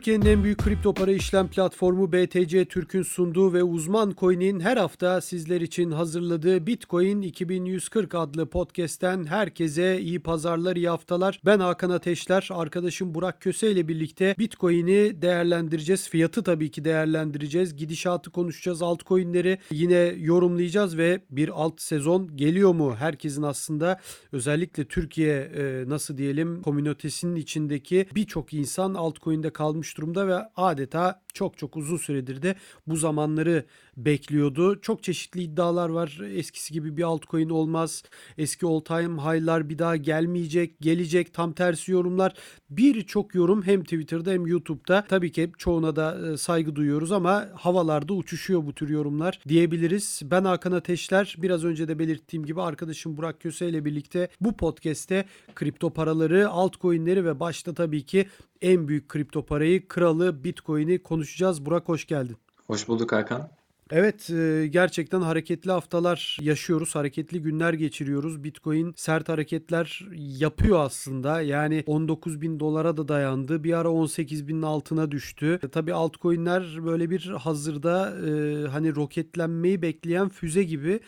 Türkiye'nin en büyük kripto para işlem platformu BTC Türk'ün sunduğu ve uzman coin'in her hafta sizler için hazırladığı Bitcoin 2140 adlı podcast'ten herkese iyi pazarlar, iyi haftalar. Ben Hakan Ateşler, arkadaşım Burak Köse ile birlikte Bitcoin'i değerlendireceğiz. Fiyatı tabii ki değerlendireceğiz. Gidişatı konuşacağız, altcoin'leri yine yorumlayacağız ve bir alt sezon geliyor mu? Herkesin aslında özellikle Türkiye e, nasıl diyelim komünitesinin içindeki birçok insan altcoin'de kalmış durumda ve adeta çok çok uzun süredir de bu zamanları bekliyordu. Çok çeşitli iddialar var. Eskisi gibi bir altcoin olmaz. Eski all time high'lar bir daha gelmeyecek, gelecek. Tam tersi yorumlar. Birçok yorum hem Twitter'da hem YouTube'da. Tabii ki çoğuna da e, saygı duyuyoruz ama havalarda uçuşuyor bu tür yorumlar diyebiliriz. Ben Hakan Ateşler. Biraz önce de belirttiğim gibi arkadaşım Burak Köse ile birlikte bu podcast'te kripto paraları, altcoin'leri ve başta tabii ki en büyük kripto parayı, kralı Bitcoin'i konuşacağız. Burak hoş geldin. Hoş bulduk Hakan. Evet e, gerçekten hareketli haftalar yaşıyoruz. Hareketli günler geçiriyoruz. Bitcoin sert hareketler yapıyor aslında. Yani 19 bin dolara da dayandı. Bir ara 18 binin altına düştü. E, tabii altcoin'ler böyle bir hazırda e, hani roketlenmeyi bekleyen füze gibi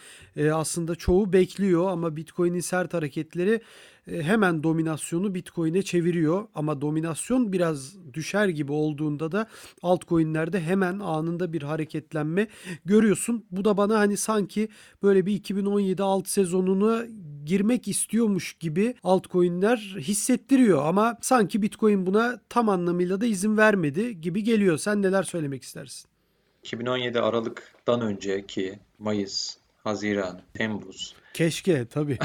aslında çoğu bekliyor ama Bitcoin'in sert hareketleri hemen dominasyonu Bitcoin'e çeviriyor. Ama dominasyon biraz düşer gibi olduğunda da altcoin'lerde hemen anında bir hareketlenme görüyorsun. Bu da bana hani sanki böyle bir 2017 alt sezonunu girmek istiyormuş gibi altcoin'ler hissettiriyor ama sanki Bitcoin buna tam anlamıyla da izin vermedi gibi geliyor. Sen neler söylemek istersin? 2017 Aralık'tan önceki Mayıs, Haziran, Temmuz. Keşke tabii.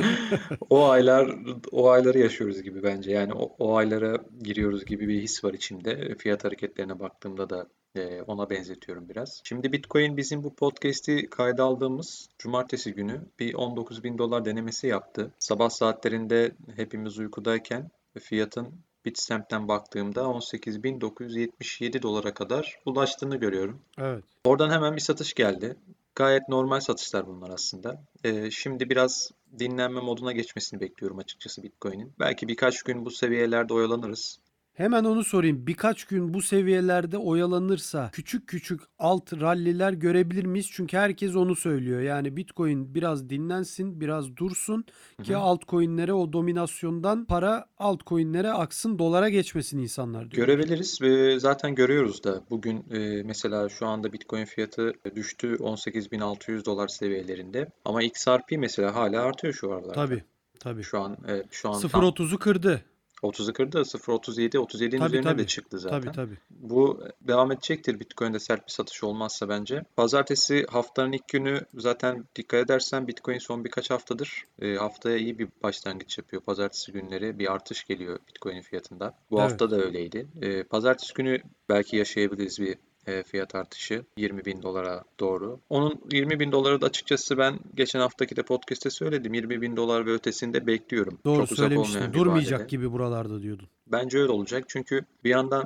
o aylar o ayları yaşıyoruz gibi bence. Yani o, o aylara giriyoruz gibi bir his var içimde. Fiyat hareketlerine baktığımda da e, ona benzetiyorum biraz. Şimdi Bitcoin bizim bu podcast'i kayda aldığımız cumartesi günü bir 19 bin dolar denemesi yaptı. Sabah saatlerinde hepimiz uykudayken fiyatın Bitstamp'ten baktığımda 18.977 dolara kadar ulaştığını görüyorum. Evet. Oradan hemen bir satış geldi. Gayet normal satışlar bunlar aslında. Ee, şimdi biraz dinlenme moduna geçmesini bekliyorum açıkçası Bitcoin'in. Belki birkaç gün bu seviyelerde oyalanırız. Hemen onu sorayım. Birkaç gün bu seviyelerde oyalanırsa küçük küçük alt ralliler görebilir miyiz? Çünkü herkes onu söylüyor. Yani Bitcoin biraz dinlensin, biraz dursun ki Hı-hı. altcoin'lere o dominasyondan para altcoin'lere aksın, dolara geçmesin insanlar diyor. Görebiliriz ve zaten görüyoruz da bugün e, mesela şu anda Bitcoin fiyatı düştü 18.600 dolar seviyelerinde ama XRP mesela hala artıyor şu aralarda. Tabii. Tabii. Şu an e, şu an 0.30'u kırdı. 30'u kırdı. 0.37, 37'nin tabii, üzerine tabii. de çıktı zaten. Tabii tabii. Bu devam edecektir Bitcoin'de sert bir satış olmazsa bence. Pazartesi haftanın ilk günü zaten dikkat edersen Bitcoin son birkaç haftadır e, haftaya iyi bir başlangıç yapıyor. Pazartesi günleri bir artış geliyor Bitcoin'in fiyatında. Bu evet. hafta da öyleydi. E, pazartesi günü belki yaşayabiliriz bir e, fiyat artışı 20 bin dolara doğru. Onun 20 bin doları da açıkçası ben geçen haftaki de podcast'te söyledim. 20 bin dolar ve ötesinde bekliyorum. Doğru Çok söylemiştin. Durmayacak gibi buralarda diyordun. Bence öyle olacak. Çünkü bir yandan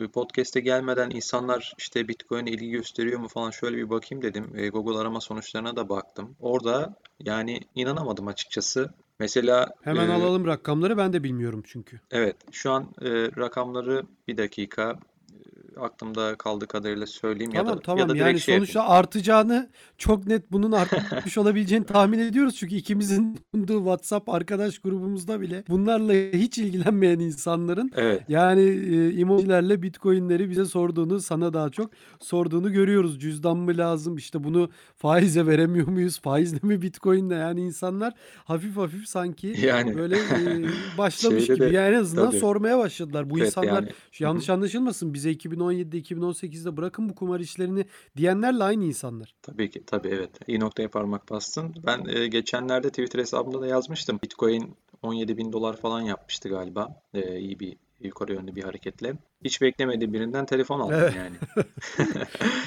e, podcast'e gelmeden insanlar işte Bitcoin ilgi gösteriyor mu falan şöyle bir bakayım dedim. E, Google arama sonuçlarına da baktım. Orada yani inanamadım açıkçası. Mesela hemen e, alalım rakamları ben de bilmiyorum çünkü. Evet, şu an e, rakamları bir dakika aklımda kaldığı kadarıyla söyleyeyim tamam, ya da tamam. ya da yani şey sonuçta yapayım. artacağını çok net bunun artmış olabileceğini tahmin ediyoruz çünkü ikimizin bulunduğu WhatsApp arkadaş grubumuzda bile bunlarla hiç ilgilenmeyen insanların evet. yani e, emojilerle Bitcoin'leri bize sorduğunu, sana daha çok sorduğunu görüyoruz. Cüzdan mı lazım? İşte bunu faize veremiyor muyuz? Faizle mi Bitcoin'le? Yani insanlar hafif hafif sanki yani, böyle e, başlamış gibi. De, yani en azından tabii. sormaya başladılar. Bu evet, insanlar yani. yanlış anlaşılmasın bize 2000 2017'de 2018'de bırakın bu kumar işlerini diyenlerle aynı insanlar. Tabii ki tabii evet. İyi noktaya parmak bastın. Ben e, geçenlerde Twitter hesabımda da yazmıştım. Bitcoin 17 bin dolar falan yapmıştı galiba. E, iyi bir yukarı yönlü bir hareketle. Hiç beklemediğim birinden telefon aldım evet. yani.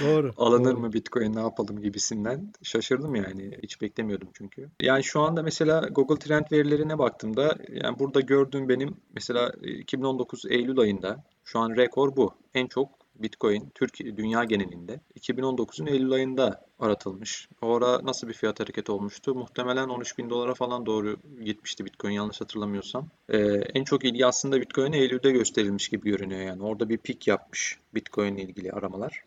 doğru. Alınır doğru. mı Bitcoin ne yapalım gibisinden şaşırdım yani. Hiç beklemiyordum çünkü. Yani şu anda mesela Google Trend verilerine baktığımda yani burada gördüğüm benim mesela 2019 Eylül ayında şu an rekor bu. En çok Bitcoin Türkiye dünya genelinde 2019'un Eylül ayında aratılmış. Orada nasıl bir fiyat hareketi olmuştu? Muhtemelen 13 bin dolara falan doğru gitmişti Bitcoin yanlış hatırlamıyorsam. Ee, en çok ilgi aslında Bitcoin'e Eylül'de gösterilmiş gibi görünüyor yani. Orada bir pik yapmış Bitcoin ile ilgili aramalar.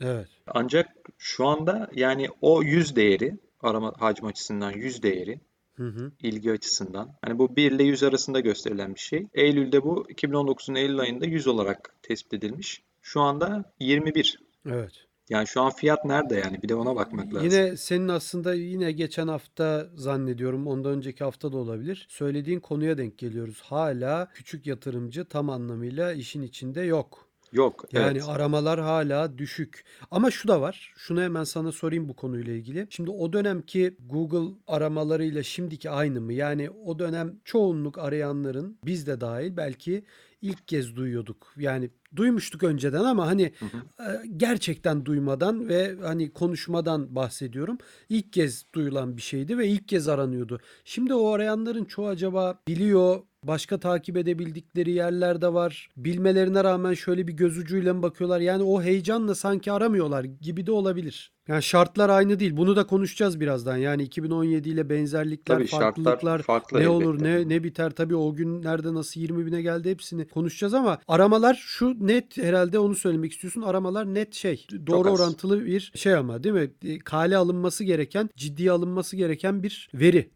Evet. Ancak şu anda yani o 100 değeri arama hacim açısından 100 değeri Hı hı. ilgi açısından. Hani bu 1 ile 100 arasında gösterilen bir şey. Eylül'de bu 2019'un Eylül ayında 100 olarak tespit edilmiş. Şu anda 21. Evet. Yani şu an fiyat nerede yani? Bir de ona bakmak lazım. Yine senin aslında yine geçen hafta zannediyorum ondan önceki hafta da olabilir. Söylediğin konuya denk geliyoruz. Hala küçük yatırımcı tam anlamıyla işin içinde yok. Yok. Yani evet. aramalar hala düşük. Ama şu da var. Şunu hemen sana sorayım bu konuyla ilgili. Şimdi o dönemki Google aramalarıyla şimdiki aynı mı? Yani o dönem çoğunluk arayanların biz de dahil belki ilk kez duyuyorduk. Yani duymuştuk önceden ama hani Hı hı. e, gerçekten duymadan ve hani konuşmadan bahsediyorum. İlk kez duyulan bir şeydi ve ilk kez aranıyordu. Şimdi o arayanların çoğu acaba biliyor, başka takip edebildikleri yerler de var. Bilmelerine rağmen şöyle bir göz ucuyla mı bakıyorlar? Yani o heyecanla sanki aramıyorlar gibi de olabilir. Yani şartlar aynı değil. Bunu da konuşacağız birazdan. Yani 2017 ile benzerlikler, Tabii farklılıklar farklı ne olur ne ne biter tabii o günlerde nasıl 20 bine geldi hepsini konuşacağız ama aramalar şu net herhalde onu söylemek istiyorsun. Aramalar net şey doğru orantılı bir şey ama değil mi? E, Kale alınması gereken, ciddiye alınması gereken bir veri.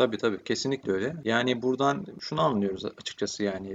Tabii tabii kesinlikle öyle. Yani buradan şunu anlıyoruz açıkçası yani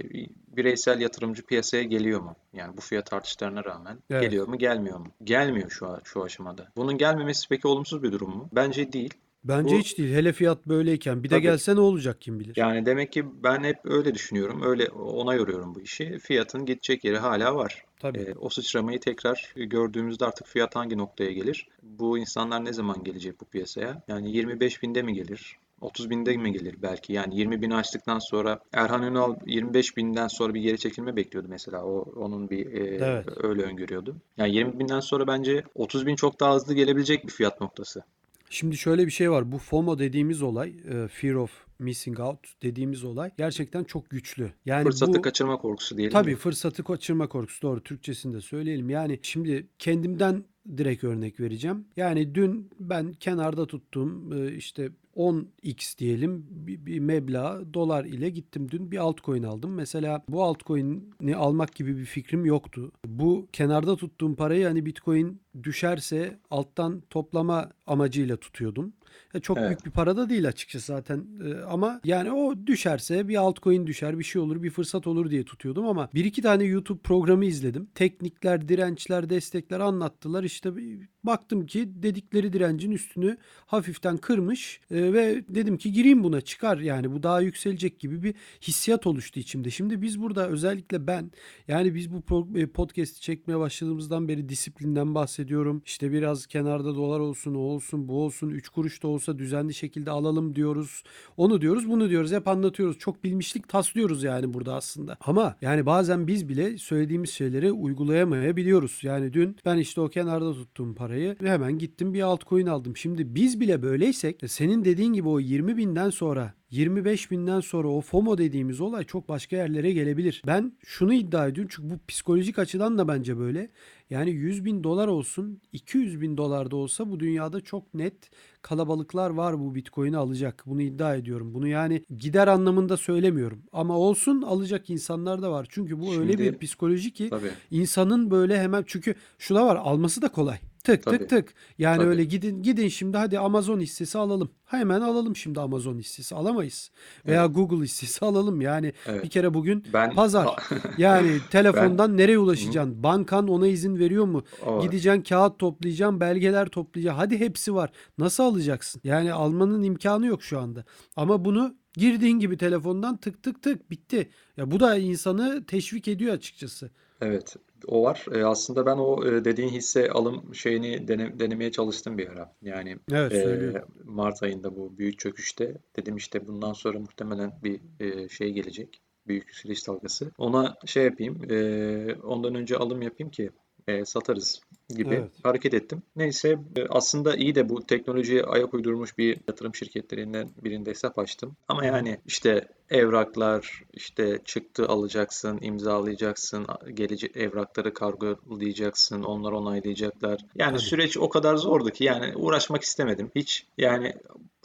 bireysel yatırımcı piyasaya geliyor mu? Yani bu fiyat artışlarına rağmen Evet. geliyor mu gelmiyor mu? Gelmiyor şu şu aşamada. Bunun gelmemesi peki olumsuz bir durum mu? Bence değil. Bence Bu- hiç değil. Hele fiyat böyleyken bir de Tabii. gelse ne olacak kim bilir. Yani demek ki ben hep öyle düşünüyorum. Öyle ona yoruyorum bu işi. Fiyatın gidecek yeri hala var. Tabii. Ee, o sıçramayı tekrar gördüğümüzde artık fiyat hangi noktaya gelir? Bu insanlar ne zaman gelecek bu piyasaya? Yani 25 binde mi gelir? 30 binde mi gelir belki? Yani 20 bini açtıktan sonra Erhan Önal 25 binden sonra bir geri çekilme bekliyordu mesela. O onun bir e, Evet. öyle öngörüyordu. Yani 20 binden sonra bence 30 bin çok daha hızlı gelebilecek bir fiyat noktası. Şimdi şöyle bir şey var. Bu FOMO dediğimiz olay, e, Fear of Missing Out dediğimiz olay gerçekten çok güçlü. Yani Fırsatı bu kaçırma korkusu diyelim Tabii mi? fırsatı kaçırma korkusu doğru Türkçesini de söyleyelim. Yani şimdi kendimden direkt örnek vereceğim. Yani dün ben kenarda tuttuğum e, işte 10x diyelim bir, bir meblağ dolar ile gittim dün bir altcoin aldım. Mesela bu altcoin'i almak gibi bir fikrim yoktu. Bu kenarda tuttuğum parayı hani bitcoin düşerse alttan toplama amacıyla tutuyordum. Ya çok Evet. büyük bir para da değil açıkçası zaten Ee, ama yani o düşerse bir altcoin düşer bir şey olur bir fırsat olur diye tutuyordum ama bir iki tane YouTube programı izledim. Teknikler, dirençler, destekler anlattılar. İşte bir- baktım ki dedikleri direncin üstünü hafiften kırmış Ee, ve dedim ki gireyim buna çıkar yani bu daha yükselecek gibi bir hissiyat oluştu içimde. Şimdi biz burada özellikle ben yani biz bu e, podcast'i çekmeye başladığımızdan beri disiplinden bahsediyorum. İşte biraz kenarda dolar olsun, o olsun, bu olsun, 3 kuruş da olsa düzenli şekilde alalım diyoruz. Onu diyoruz, bunu diyoruz. Hep anlatıyoruz. Çok bilmişlik taslıyoruz yani burada aslında. Ama yani bazen biz bile söylediğimiz şeyleri uygulayamayabiliyoruz. Yani dün ben işte o kenarda tuttuğum parayı hemen gittim bir altcoin aldım. Şimdi biz bile böyleysek senin dediğin gibi o 20 binden sonra 25 binden sonra o FOMO dediğimiz olay çok başka yerlere gelebilir. Ben şunu iddia ediyorum çünkü bu psikolojik açıdan da bence böyle. Yani 100 bin dolar olsun 200 bin dolar da olsa bu dünyada çok net kalabalıklar var bu bitcoin'i alacak. Bunu iddia ediyorum. Bunu yani gider anlamında söylemiyorum. Ama olsun alacak insanlar da var. Çünkü bu öyle Şimdi- bir psikoloji ki Tabii. insanın böyle hemen çünkü şu da var alması da kolay. Tık Tabii. tık tık. Yani Tabii. öyle gidin gidin şimdi hadi Amazon hissesi alalım. Hemen alalım şimdi Amazon hissesi alamayız. Veya Google hissesi alalım. Yani Evet. bir kere bugün Ben pazar. Yani telefondan nereye ulaşacaksın? Bankan ona izin veriyor mu? O. Gideceksin kağıt toplayacaksın, belgeler toplayacaksın. Hadi hepsi var. Nasıl alacaksın? Yani almanın imkanı yok şu anda. Ama bunu girdiğin gibi telefondan tık tık tık bitti. Ya bu da insanı teşvik ediyor açıkçası. Evet, o var. E, aslında ben o e, dediğin hisse alım şeyini dene- denemeye çalıştım bir ara. Yani Evet, e. Mart ayında bu büyük çöküşte dedim işte bundan sonra muhtemelen bir e, şey gelecek. Büyük yükseliş dalgası. Ona şey yapayım, e, ondan önce alım yapayım ki e, satarız gibi Evet. hareket ettim. Neyse e, aslında iyi de bu teknolojiye ayak uydurmuş bir yatırım şirketlerinden birinde hesap açtım. Ama yani işte evraklar, işte çıktı alacaksın, imzalayacaksın, gelecek evrakları kargolayacaksın, onlar onaylayacaklar. Yani Tabii. süreç o kadar zordu ki yani uğraşmak istemedim hiç. Yani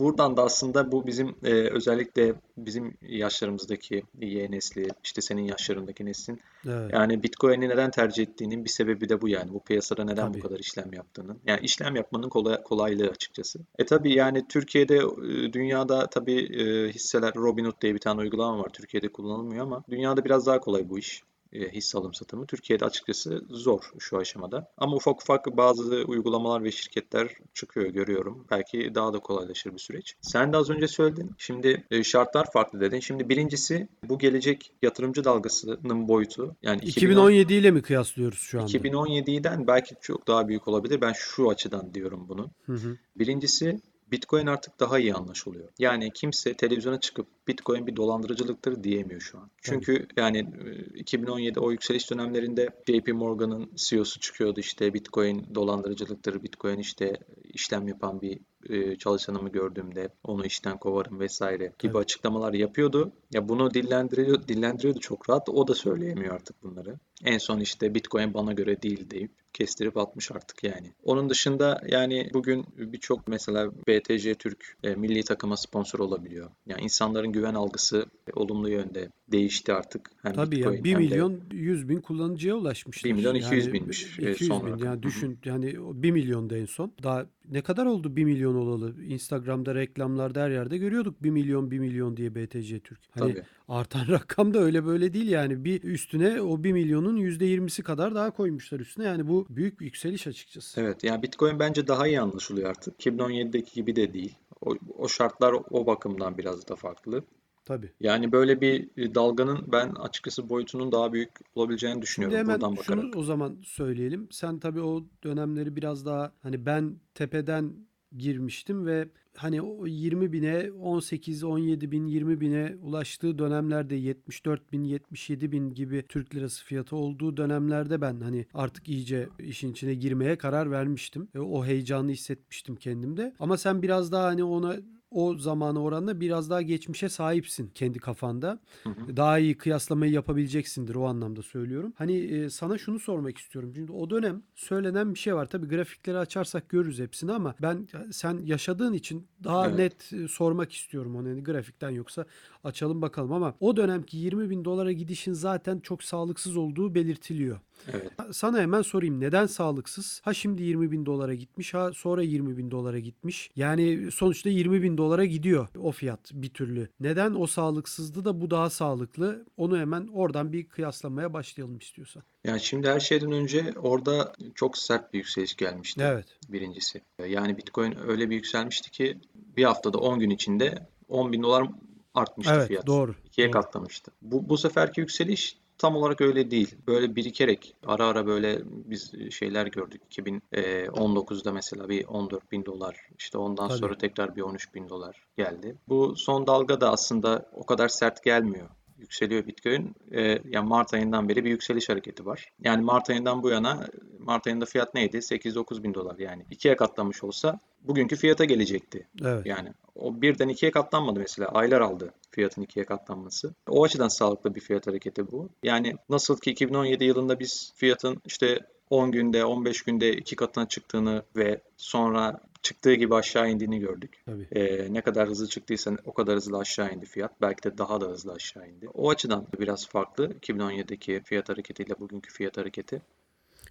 buradan da aslında bu bizim e, özellikle bizim yaşlarımızdaki Y nesli, işte senin yaşlarındaki neslin Evet. yani Bitcoin'i neden tercih ettiğinin bir sebebi de bu yani. Bu piyasada neden Tabii. bu kadar işlem yaptığının. Yani işlem yapmanın kolay, kolaylığı açıkçası. E tabii yani Türkiye'de, e, dünyada tabii e, hisseler Robinhood diye bir tane uygulama var. Türkiye'de kullanılmıyor ama dünyada biraz daha kolay bu iş. E, hisse alım satımı. Türkiye'de açıkçası zor şu aşamada. Ama ufak ufak bazı uygulamalar ve şirketler çıkıyor görüyorum. Belki daha da kolaylaşır bir süreç. Sen de az önce söyledin. Şimdi e, şartlar farklı dedin. Şimdi birincisi bu gelecek yatırımcı dalgasının boyutu. Yani 2010 2017 ile mi kıyaslıyoruz şu anda? 2017'den belki çok daha büyük olabilir. Ben şu açıdan diyorum bunu. Hı hı. Birincisi Bitcoin artık daha iyi anlaşılıyor. Yani kimse televizyona çıkıp Bitcoin bir dolandırıcılıktır diyemiyor şu an. Çünkü yani e, 2017 o yükseliş dönemlerinde JP Morgan'ın CEO'su çıkıyordu işte Bitcoin dolandırıcılıktır, Bitcoin işte işlem yapan bir e, çalışanımı gördüğümde onu işten kovarım vesaire gibi Evet. açıklamalar yapıyordu. Ya bunu dillendiriyor, dillendiriyordu çok rahat. O da söyleyemiyor artık bunları. En son işte Bitcoin bana göre değil deyip kestirip atmış artık yani. Onun dışında yani bugün birçok mesela BTC Türk e, milli takıma sponsor olabiliyor. Yani insanların güven algısı olumlu yönde değişti artık. Hem Tabii Bitcoin ya 1 hem de milyon 100 bin kullanıcıya ulaşmışlar. 1 milyon 200 Yani binmiş, e, 200 son bin yani düşün yani o 1 milyonda en son. Daha ne kadar oldu 1 milyon olalı? Instagram'da reklamlarda her yerde görüyorduk 1 milyon 1 milyon diye BTC Türk. Hani Tabii. Artan rakam da öyle böyle değil yani bir üstüne o 1 milyonun %20'si kadar daha koymuşlar üstüne. Yani bu büyük bir yükseliş açıkçası. Evet yani Bitcoin bence daha iyi anlaşılıyor artık. 2017'deki gibi de değil. O, o şartlar o bakımdan biraz da farklı. Tabii. Yani böyle bir dalganın ben açıkçası boyutunun daha büyük olabileceğini Şimdi düşünüyorum hemen buradan şunu bakarak. o zaman söyleyelim. Sen tabii o dönemleri biraz daha hani ben tepeden girmiştim ve hani o 20 bine 18 17 bin 20 bine ulaştığı dönemlerde 74 bin 77 bin gibi Türk lirası fiyatı olduğu dönemlerde ben hani artık iyice işin içine girmeye karar vermiştim. E, o heyecanı hissetmiştim kendimde. Ama sen biraz daha hani ona o zamana oranla biraz daha geçmişe sahipsin kendi kafanda. Hı hı. Daha iyi kıyaslamayı yapabileceksindir o anlamda söylüyorum. Hani e, sana şunu sormak istiyorum. Şimdi o dönem söylenen bir şey var. Tabii grafikleri açarsak görürüz hepsini ama ben sen yaşadığın için daha Evet. net e, sormak istiyorum onu. Yani grafikten yoksa açalım bakalım ama o dönemki 20 bin dolara gidişin zaten çok sağlıksız olduğu belirtiliyor. Evet. Sana hemen sorayım neden sağlıksız? Ha şimdi 20 bin dolara gitmiş ha sonra 20 bin dolara gitmiş. Yani sonuçta 20 bin dolara gidiyor o fiyat bir türlü. Neden o sağlıksızdı da bu daha sağlıklı? Onu hemen oradan bir kıyaslamaya başlayalım istiyorsan. Yani şimdi her şeyden önce orada çok sert bir yükseliş gelmişti Evet. birincisi. Yani Bitcoin öyle bir yükselmişti ki bir haftada 10 gün içinde 10 bin dolar artmıştı Evet fiyat. doğru. İkiye doğru. katlamıştı. Bu, bu seferki yükseliş tam olarak öyle değil. Böyle birikerek ara ara böyle biz şeyler gördük. 2019'da mesela bir 14 bin dolar işte ondan Tabii. sonra tekrar bir 13 bin dolar geldi. Bu son dalga da aslında o kadar sert gelmiyor. Yükseliyor Bitcoin. Ee, yani Mart ayından beri bir yükseliş hareketi var. Yani Mart ayından bu yana Mart ayında fiyat neydi? 8-9 bin dolar yani. ikiye katlamış olsa bugünkü fiyata gelecekti. Evet. Yani o birden ikiye katlanmadı mesela. Aylar aldı fiyatın ikiye katlanması. O açıdan sağlıklı bir fiyat hareketi bu. Yani nasıl ki 2017 yılında biz fiyatın işte 10 günde, 15 günde iki katına çıktığını ve sonra çıktığı gibi aşağı indiğini gördük. Tabii. Ee, ne kadar hızlı çıktıysa o kadar hızlı aşağı indi fiyat. Belki de daha da hızlı aşağı indi. O açıdan biraz farklı 2017'deki fiyat hareketiyle bugünkü fiyat hareketi.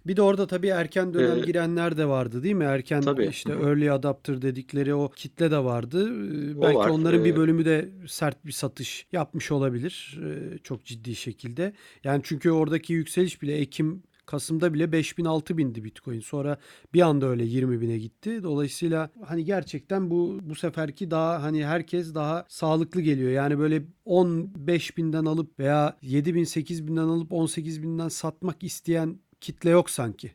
Bir de orada tabii erken dönem Ee, girenler de vardı değil mi? Erken Tabii. işte Hı early adapter dedikleri o kitle de vardı. Ee, O Belki var. onların bir Ee, bölümü de sert bir satış yapmış olabilir. ee, Çok ciddi şekilde. Yani çünkü oradaki yükseliş bile Ekim Kasım'da bile 5000 6000'di Bitcoin. Sonra bir anda öyle 20 bine gitti. Dolayısıyla hani gerçekten bu bu seferki daha hani herkes daha sağlıklı geliyor. Yani böyle 15 binden alıp veya 7 bin 8 binden alıp 18 binden satmak isteyen kitle yok sanki.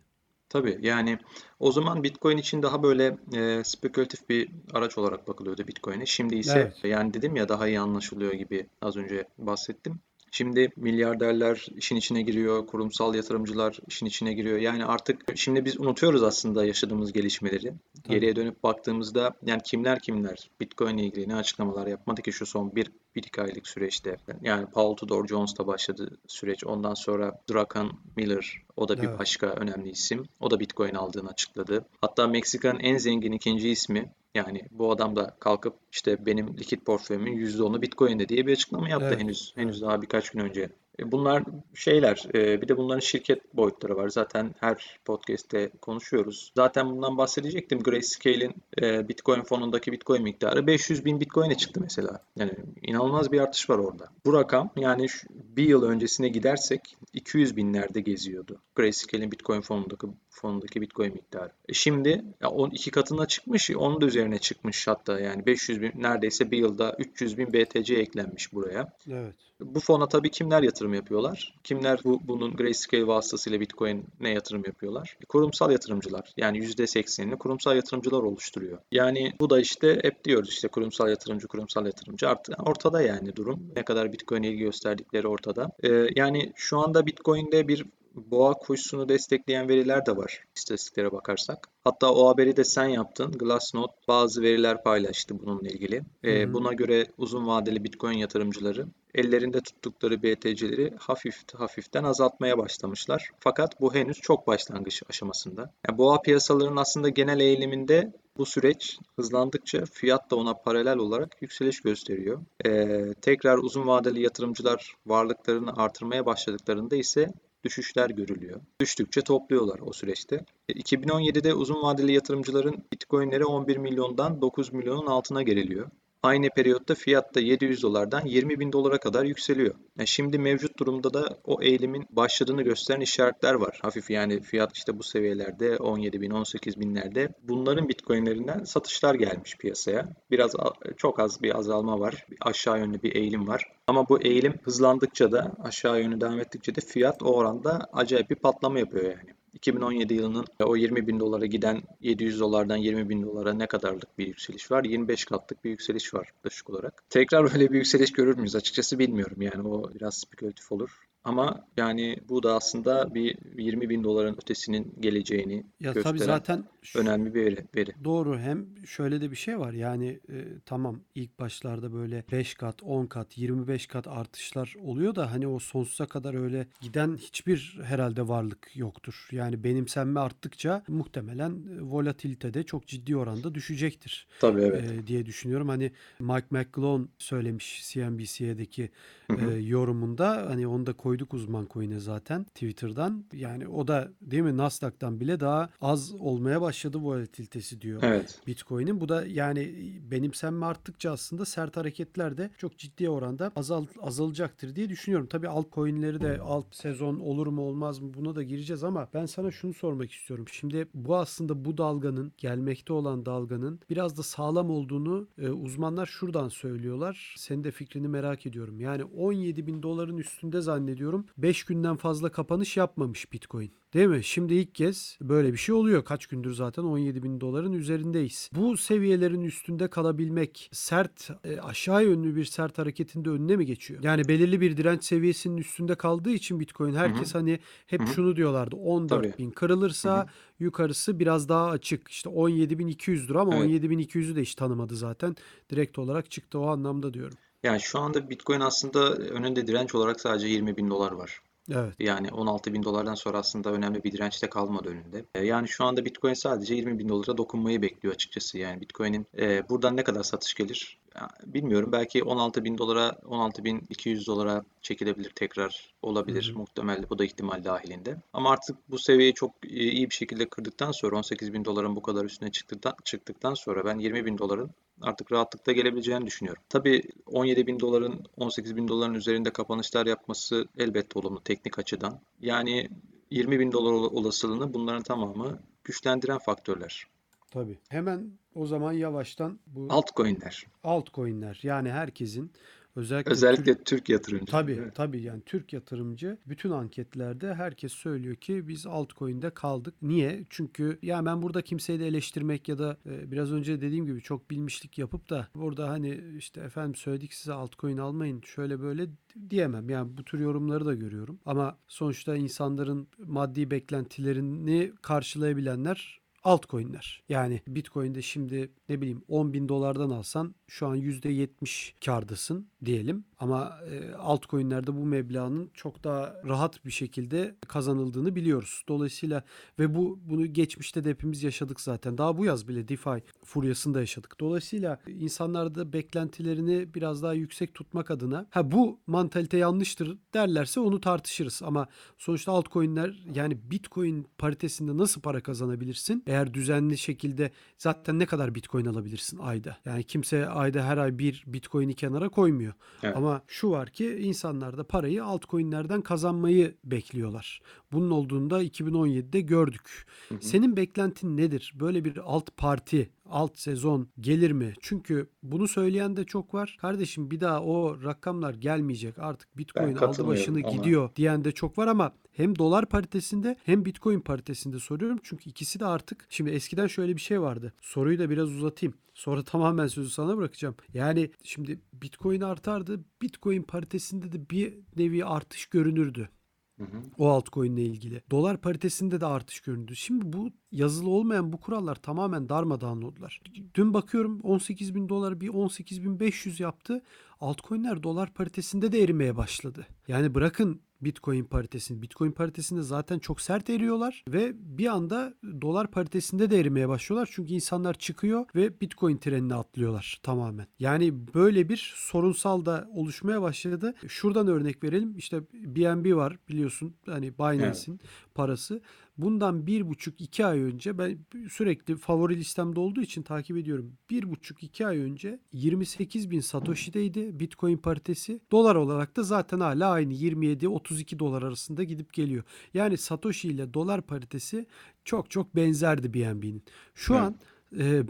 Tabii yani o zaman Bitcoin için daha böyle e, spekülatif bir araç olarak bakılıyordu Bitcoin'e. Şimdi ise Evet. yani dedim ya daha iyi anlaşılıyor gibi az önce bahsettim. Şimdi milyarderler işin içine giriyor, kurumsal yatırımcılar işin içine giriyor. Yani artık şimdi biz unutuyoruz aslında yaşadığımız gelişmeleri. Tabii. Geriye dönüp baktığımızda yani kimler kimler Bitcoin ile ilgili ne açıklamalar yapmadı ki şu son bir, bir iki aylık süreçte. Yani Paul Tudor Jones'ta başladı süreç. Ondan sonra Drakan Miller o da bir Evet. başka önemli isim. O da Bitcoin aldığını açıkladı. Hatta Meksika'nın en zengin ikinci ismi yani bu adam da kalkıp işte benim likit portföyümün %10'u Bitcoin'de diye bir açıklama yaptı Evet, henüz henüz daha birkaç gün önce. E, Bunlar şeyler, e, bir de bunların şirket boyutları var. Zaten her podcast'te konuşuyoruz. Zaten bundan bahsedecektim. Grayscale'in e, Bitcoin fonundaki Bitcoin miktarı 500 bin Bitcoin'e çıktı mesela. Yani inanılmaz bir artış var orada. Bu rakam yani bir yıl öncesine gidersek 200 binlerde geziyordu. Grayscale'in Bitcoin fonundaki fonundaki Bitcoin miktarı. E şimdi ya on iki katına çıkmış, onun da üzerine çıkmış hatta yani 500 bin neredeyse bir yılda 300 bin BTC eklenmiş buraya. Evet. Bu fona tabii kimler yatırım yapıyorlar? Kimler bu, bunun Grayscale vasıtasıyla Bitcoin'e yatırım yapıyorlar? Kurumsal yatırımcılar. Yani %80'ini kurumsal yatırımcılar oluşturuyor. Yani bu da işte hep diyoruz işte kurumsal yatırımcı, kurumsal yatırımcı. Artık ortada yani durum. Ne kadar Bitcoin'e ilgi gösterdikleri ortada. Ee, yani şu anda Bitcoin'de bir boğa kuşunu destekleyen veriler de var istatistiklere bakarsak. Hatta o haberi de sen yaptın. Glassnode bazı veriler paylaştı bununla ilgili. Hı. buna göre uzun vadeli Bitcoin yatırımcıları ellerinde tuttukları BTC'leri hafif hafiften azaltmaya başlamışlar. Fakat bu henüz çok başlangıç aşamasında. Yani boğa piyasalarının aslında genel eğiliminde bu süreç hızlandıkça fiyat da ona paralel olarak yükseliş gösteriyor. Ee, tekrar uzun vadeli yatırımcılar varlıklarını artırmaya başladıklarında ise düşüşler görülüyor. Düştükçe topluyorlar o süreçte. E, 2017'de uzun vadeli yatırımcıların Bitcoin'leri 11 milyondan 9 milyonun altına geriliyor. Aynı periyotta fiyat da 700 dolardan 20 bin dolara kadar yükseliyor. Yani şimdi mevcut durumda da o eğilimin başladığını gösteren işaretler var. Hafif yani fiyat işte bu seviyelerde 17 bin 18 binlerde. Bunların bitcoinlerinden satışlar gelmiş piyasaya. Biraz çok az bir azalma var. Bir aşağı yönlü bir eğilim var. Ama bu eğilim hızlandıkça da aşağı yönlü devam ettikçe de fiyat o oranda acayip bir patlama yapıyor yani. 2017 yılının o 20 bin dolara giden 700 dolardan 20 bin dolara ne kadarlık bir yükseliş var? 25 katlık bir yükseliş var yaklaşık olarak. Tekrar böyle bir yükseliş görür müyüz? Açıkçası bilmiyorum yani o biraz spekülatif olur. Ama yani bu da aslında bir 20 bin doların ötesinin geleceğini Ya tabii gösteren zaten şu- önemli bir veri. Doğru hem şöyle de bir şey var yani e, tamam ilk başlarda böyle 5 kat 10 kat 25 kat artışlar oluyor da hani o sonsuza kadar öyle giden hiçbir herhalde varlık yoktur. Yani benimsenme arttıkça muhtemelen e, volatilite de çok ciddi oranda düşecektir Tabii evet. e, diye düşünüyorum. Hani Mike McClone söylemiş CNBC'deki e, yorumunda hani onu da koyduk uzman coin'e zaten Twitter'dan. Yani o da değil mi Nasdaq'tan bile daha az olmaya başladı volatilitesi diyor. Evet. Bitcoin'in. Bu da yani benimsenme arttıkça aslında sert hareketler de çok ciddi oranda azal, azalacaktır diye düşünüyorum. Tabii altcoin'leri de alt sezon olur mu olmaz mı buna da gireceğiz ama ben sana şunu sormak istiyorum. Şimdi bu aslında bu dalganın gelmekte olan dalganın biraz da sağlam olduğunu e, uzmanlar şuradan söylüyorlar. Senin de fikrini merak ediyorum. Yani 17 bin doların üstünde zannediyorum 5 günden fazla kapanış yapmamış Bitcoin. Değil mi? Şimdi ilk kez böyle bir şey oluyor. Kaç gündür zaten 17 bin doların üzerindeyiz. Bu seviyelerin üstünde kalabilmek sert e, aşağı yönlü bir sert hareketin de önüne mi geçiyor? Yani belirli bir direnç seviyesinin üstünde kaldığı için Bitcoin herkes hani hep Hı hı. şunu diyorlardı 14 Tabii. bin kırılırsa yukarısı biraz daha açık. İşte 17.200'dür ama Evet. 17.200'ü de hiç tanımadı zaten. Direkt olarak çıktı o anlamda diyorum. Yani şu anda Bitcoin aslında önünde direnç olarak sadece 20 bin dolar var. Evet. Yani 16 bin dolardan sonra aslında önemli bir direnç de kalmadı önünde. E, Yani şu anda Bitcoin sadece 20 bin dolara dokunmayı bekliyor açıkçası. Yani Bitcoin'in e, buradan ne kadar satış gelir bilmiyorum. Belki 16 bin dolara, 16 bin 200 dolara çekilebilir tekrar olabilir. Hı hı. Muhtemel bu da ihtimal dahilinde. Ama artık bu seviyeyi çok iyi bir şekilde kırdıktan sonra 18 bin doların bu kadar üstüne çıktıktan, çıktıktan sonra ben 20 bin doların artık rahatlıkla gelebileceğini düşünüyorum. Tabii 17 bin doların 18 bin doların üzerinde kapanışlar yapması elbette olumlu teknik açıdan. Yani 20 bin dolar ol- olasılığını bunların tamamı güçlendiren faktörler. Tabii. Hemen o zaman yavaştan bu Altcoin'ler. altcoin'ler yani herkesin Özellikle Özellikle Türk Türk yatırımcı. tabii Evet. tabii yani Türk yatırımcı bütün anketlerde herkes söylüyor ki biz altcoin'de kaldık. Niye? Çünkü ya ben burada kimseyi de eleştirmek ya da e, biraz önce dediğim gibi çok bilmişlik yapıp da burada hani işte efendim söyledik size altcoin almayın şöyle böyle diyemem. Yani bu tür yorumları da görüyorum. Ama sonuçta insanların maddi beklentilerini karşılayabilenler altcoin'ler. Yani Bitcoin'de şimdi ne bileyim 10 bin dolardan alsan şu an %70 kârdasın diyelim. Ama e, altcoin'lerde bu meblağın çok daha rahat bir şekilde kazanıldığını biliyoruz. Dolayısıyla ve bu bunu geçmişte de hepimiz yaşadık zaten. Daha bu yaz bile DeFi furyasında yaşadık. Dolayısıyla insanlarda beklentilerini biraz daha yüksek tutmak adına ha bu mantalite yanlıştır derlerse onu tartışırız. Ama sonuçta altcoin'ler yani Bitcoin paritesinde nasıl para kazanabilirsin? Eğer düzenli şekilde zaten ne kadar Bitcoin alabilirsin ayda? Yani kimse ayda her ay bir Bitcoin'i kenara koymuyor. Evet. Ama şu var ki insanlar da parayı altcoin'lerden kazanmayı bekliyorlar. Bunun olduğunu da 2017'de gördük. Hı hı. Senin beklentin nedir? Böyle bir alt parti, alt sezon gelir mi? Çünkü bunu söyleyen de çok var. Kardeşim bir daha o rakamlar gelmeyecek. Artık Bitcoin aldı başını ona. gidiyor diyen de çok var ama hem dolar paritesinde hem Bitcoin paritesinde soruyorum. Çünkü ikisi de artık şimdi eskiden şöyle bir şey vardı. Soruyu da biraz uzatayım. Sonra tamamen sözü sana bırakacağım. Yani şimdi Bitcoin artardı. Bitcoin paritesinde de bir nevi artış görünürdü. Hı hı. O altcoin ile ilgili. Dolar paritesinde de artış göründü. Şimdi bu yazılı olmayan bu kurallar tamamen darmadağın oldular. Dün bakıyorum 18 bin dolar bir 18 bin 500 yaptı. Altcoin'ler dolar paritesinde de erimeye başladı. Yani bırakın Bitcoin paritesini. Bitcoin paritesinde zaten çok sert eriyorlar ve bir anda dolar paritesinde de erimeye başlıyorlar. Çünkü insanlar çıkıyor ve Bitcoin trenine atlıyorlar tamamen. Yani böyle bir sorunsal da oluşmaya başladı. Şuradan örnek verelim. İşte BNB var biliyorsun hani Binance'in parası. Bundan bir buçuk iki ay önce ben sürekli favori listemde olduğu için takip ediyorum. Bir buçuk iki ay önce 28 bin Satoshi'deydi Bitcoin paritesi. Dolar olarak da zaten hala aynı 27-32 dolar arasında gidip geliyor. Yani Satoshi ile dolar paritesi çok çok benzerdi BNB'nin. Şu Evet. an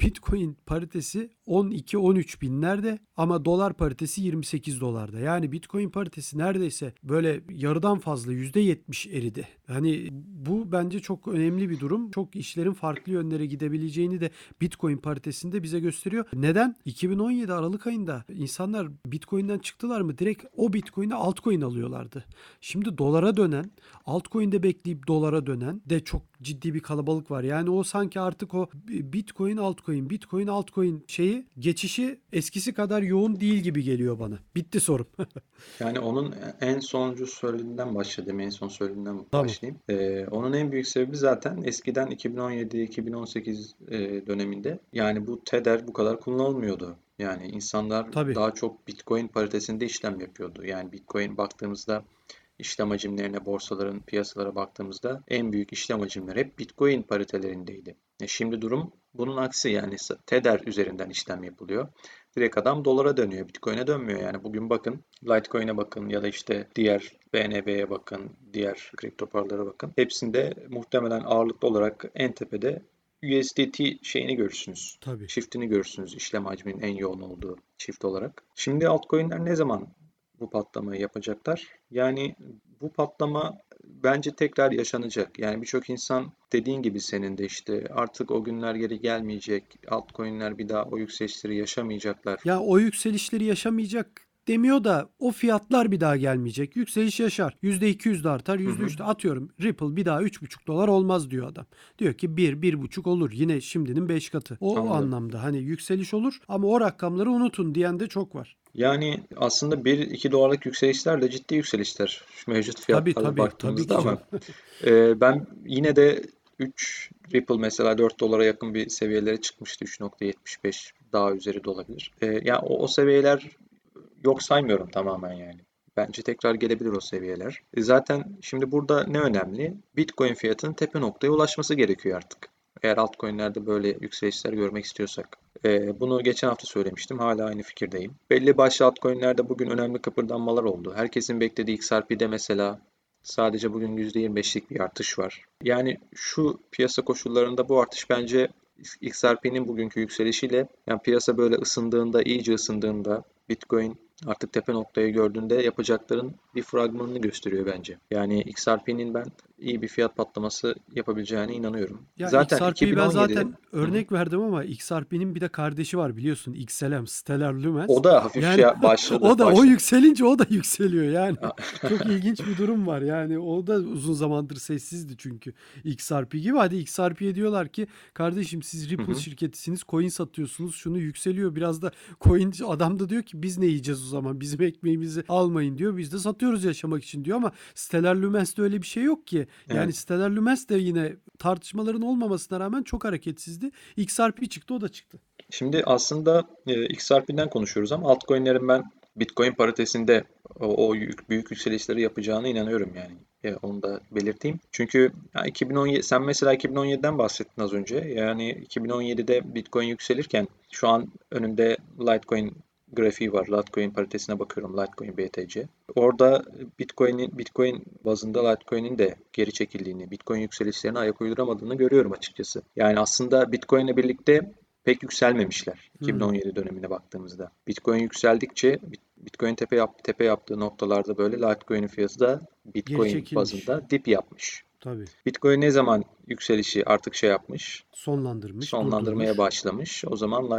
Bitcoin paritesi 12-13 binlerde ama dolar paritesi 28 dolarda. Yani Bitcoin paritesi neredeyse böyle yarıdan fazla %70 eridi. Hani bu bence çok önemli bir durum. Çok işlerin farklı yönlere gidebileceğini de Bitcoin paritesinde bize gösteriyor. Neden? 2017 Aralık ayında insanlar Bitcoin'den çıktılar mı direkt o Bitcoin'e altcoin alıyorlardı. Şimdi dolara dönen, altcoin'de bekleyip dolara dönen de çok ciddi bir kalabalık var. Yani o sanki artık o Bitcoin altcoin, Bitcoin altcoin şeyi geçişi eskisi kadar yoğun değil gibi geliyor bana. Bitti sorum. Yani onun en sonuncu söylediğinden başlayayım. En son söylediğinden Tamam. başlayayım. Ee, onun en büyük sebebi zaten eskiden 2017-2018 e, döneminde yani bu Tether bu kadar kullanılmıyordu. Yani insanlar Tabii. daha çok Bitcoin paritesinde işlem yapıyordu. Yani Bitcoin baktığımızda işlem hacimlerine, borsaların, piyasalara baktığımızda en büyük işlem hacimleri hep Bitcoin paritelerindeydi. E şimdi durum bunun aksi yani Tether üzerinden işlem yapılıyor. Direkt adam dolara dönüyor, Bitcoin'e dönmüyor. Yani bugün bakın, Litecoin'e bakın ya da işte diğer BNB'ye bakın, diğer kripto paralara bakın. Hepsinde muhtemelen ağırlıklı olarak en tepede USDT şeyini görürsünüz. Tabii. Çiftini görürsünüz işlem hacminin en yoğun olduğu çift olarak. Şimdi altcoin'ler ne zaman bu patlamayı yapacaklar? Yani bu patlama bence tekrar yaşanacak. Yani birçok insan dediğin gibi senin de işte artık o günler geri gelmeyecek. Altcoin'ler bir daha o yükselişleri yaşamayacaklar. Ya o yükselişleri yaşamayacak demiyor da o fiyatlar bir daha gelmeyecek. Yükseliş yaşar. %200 de artar. %3 de atıyorum. Ripple bir daha 3,5 dolar olmaz diyor adam. Diyor ki 1 1,5 olur. Yine şimdinin 5 katı. O Anladım. anlamda hani yükseliş olur ama o rakamları unutun diyen de çok var. Yani aslında 1-2 dolarlık yükselişler de ciddi yükselişler şu mevcut Tabii fiyatlarla tabii tabii baktığımızda ki ama e, ben yine de 3 Ripple mesela 4 dolara yakın bir seviyelere çıkmıştı. 3.75 daha üzeri de olabilir. E, yani o, o seviyeler yok saymıyorum tamamen yani. Bence tekrar gelebilir o seviyeler. E, zaten şimdi burada ne önemli? Bitcoin fiyatının tepe noktaya ulaşması gerekiyor artık. Eğer altcoin'lerde böyle yükselişler görmek istiyorsak. Ee, bunu geçen hafta söylemiştim. Hala aynı fikirdeyim. Belli başlı altcoin'lerde bugün önemli kıpırdanmalar oldu. Herkesin beklediği XRP'de mesela sadece bugün %25'lik bir artış var. Yani şu piyasa koşullarında bu artış bence XRP'nin bugünkü yükselişiyle yani piyasa böyle ısındığında, iyice ısındığında Bitcoin artık tepe noktayı gördüğünde yapacakların bir fragmanını gösteriyor bence. Yani XRP'nin ben iyi bir fiyat patlaması yapabileceğine inanıyorum. Ya zaten XRP'yi ben 2017'de zaten örnek verdim ama XRP'nin bir de kardeşi var biliyorsun XLM, Stellar Lumens. o da hafif Yani şey başladı. o da o başladı. yükselince o da yükseliyor yani. Çok ilginç bir durum var yani. O da uzun zamandır sessizdi çünkü XRP gibi. Hadi XRP'ye diyorlar ki kardeşim siz Ripple hı. şirketisiniz, coin satıyorsunuz, şunu yükseliyor. Biraz da coin adam da diyor ki biz ne yiyeceğiz o zaman? Bizim ekmeğimizi almayın diyor. Biz de satıyoruz yaşamak için diyor ama Stellar Lumens'te öyle bir şey yok ki. Yani Evet. Stellar Lumens de yine tartışmaların olmamasına rağmen çok hareketsizdi. XRP çıktı o da çıktı. Şimdi aslında e, XRP'den konuşuyoruz ama altcoin'lerin ben Bitcoin paritesinde o, o yük- büyük yükselişleri yapacağına inanıyorum yani. E, onu da belirteyim. Çünkü ya 2017 sen mesela 2017'den bahsettin az önce. Yani 2017'de Bitcoin yükselirken şu an önümde Litecoin grafiği var. Litecoin paritesine bakıyorum. Litecoin BTC. Orada Bitcoin'in Bitcoin bazında Litecoin'in de geri çekildiğini, Bitcoin yükselişlerine ayak uyduramadığını görüyorum açıkçası. Yani aslında Bitcoin'le birlikte pek yükselmemişler Hmm. 2017 dönemine baktığımızda. Bitcoin yükseldikçe Bit- Bitcoin tepe yap, tepe yaptığı noktalarda böyle Litecoin'in fiyatı da Bitcoin bazında dip yapmış. Tabii. Bitcoin ne zaman yükselişi artık şey yapmış, Sonlandırmış, sonlandırmaya durdurmuş. başlamış. O zaman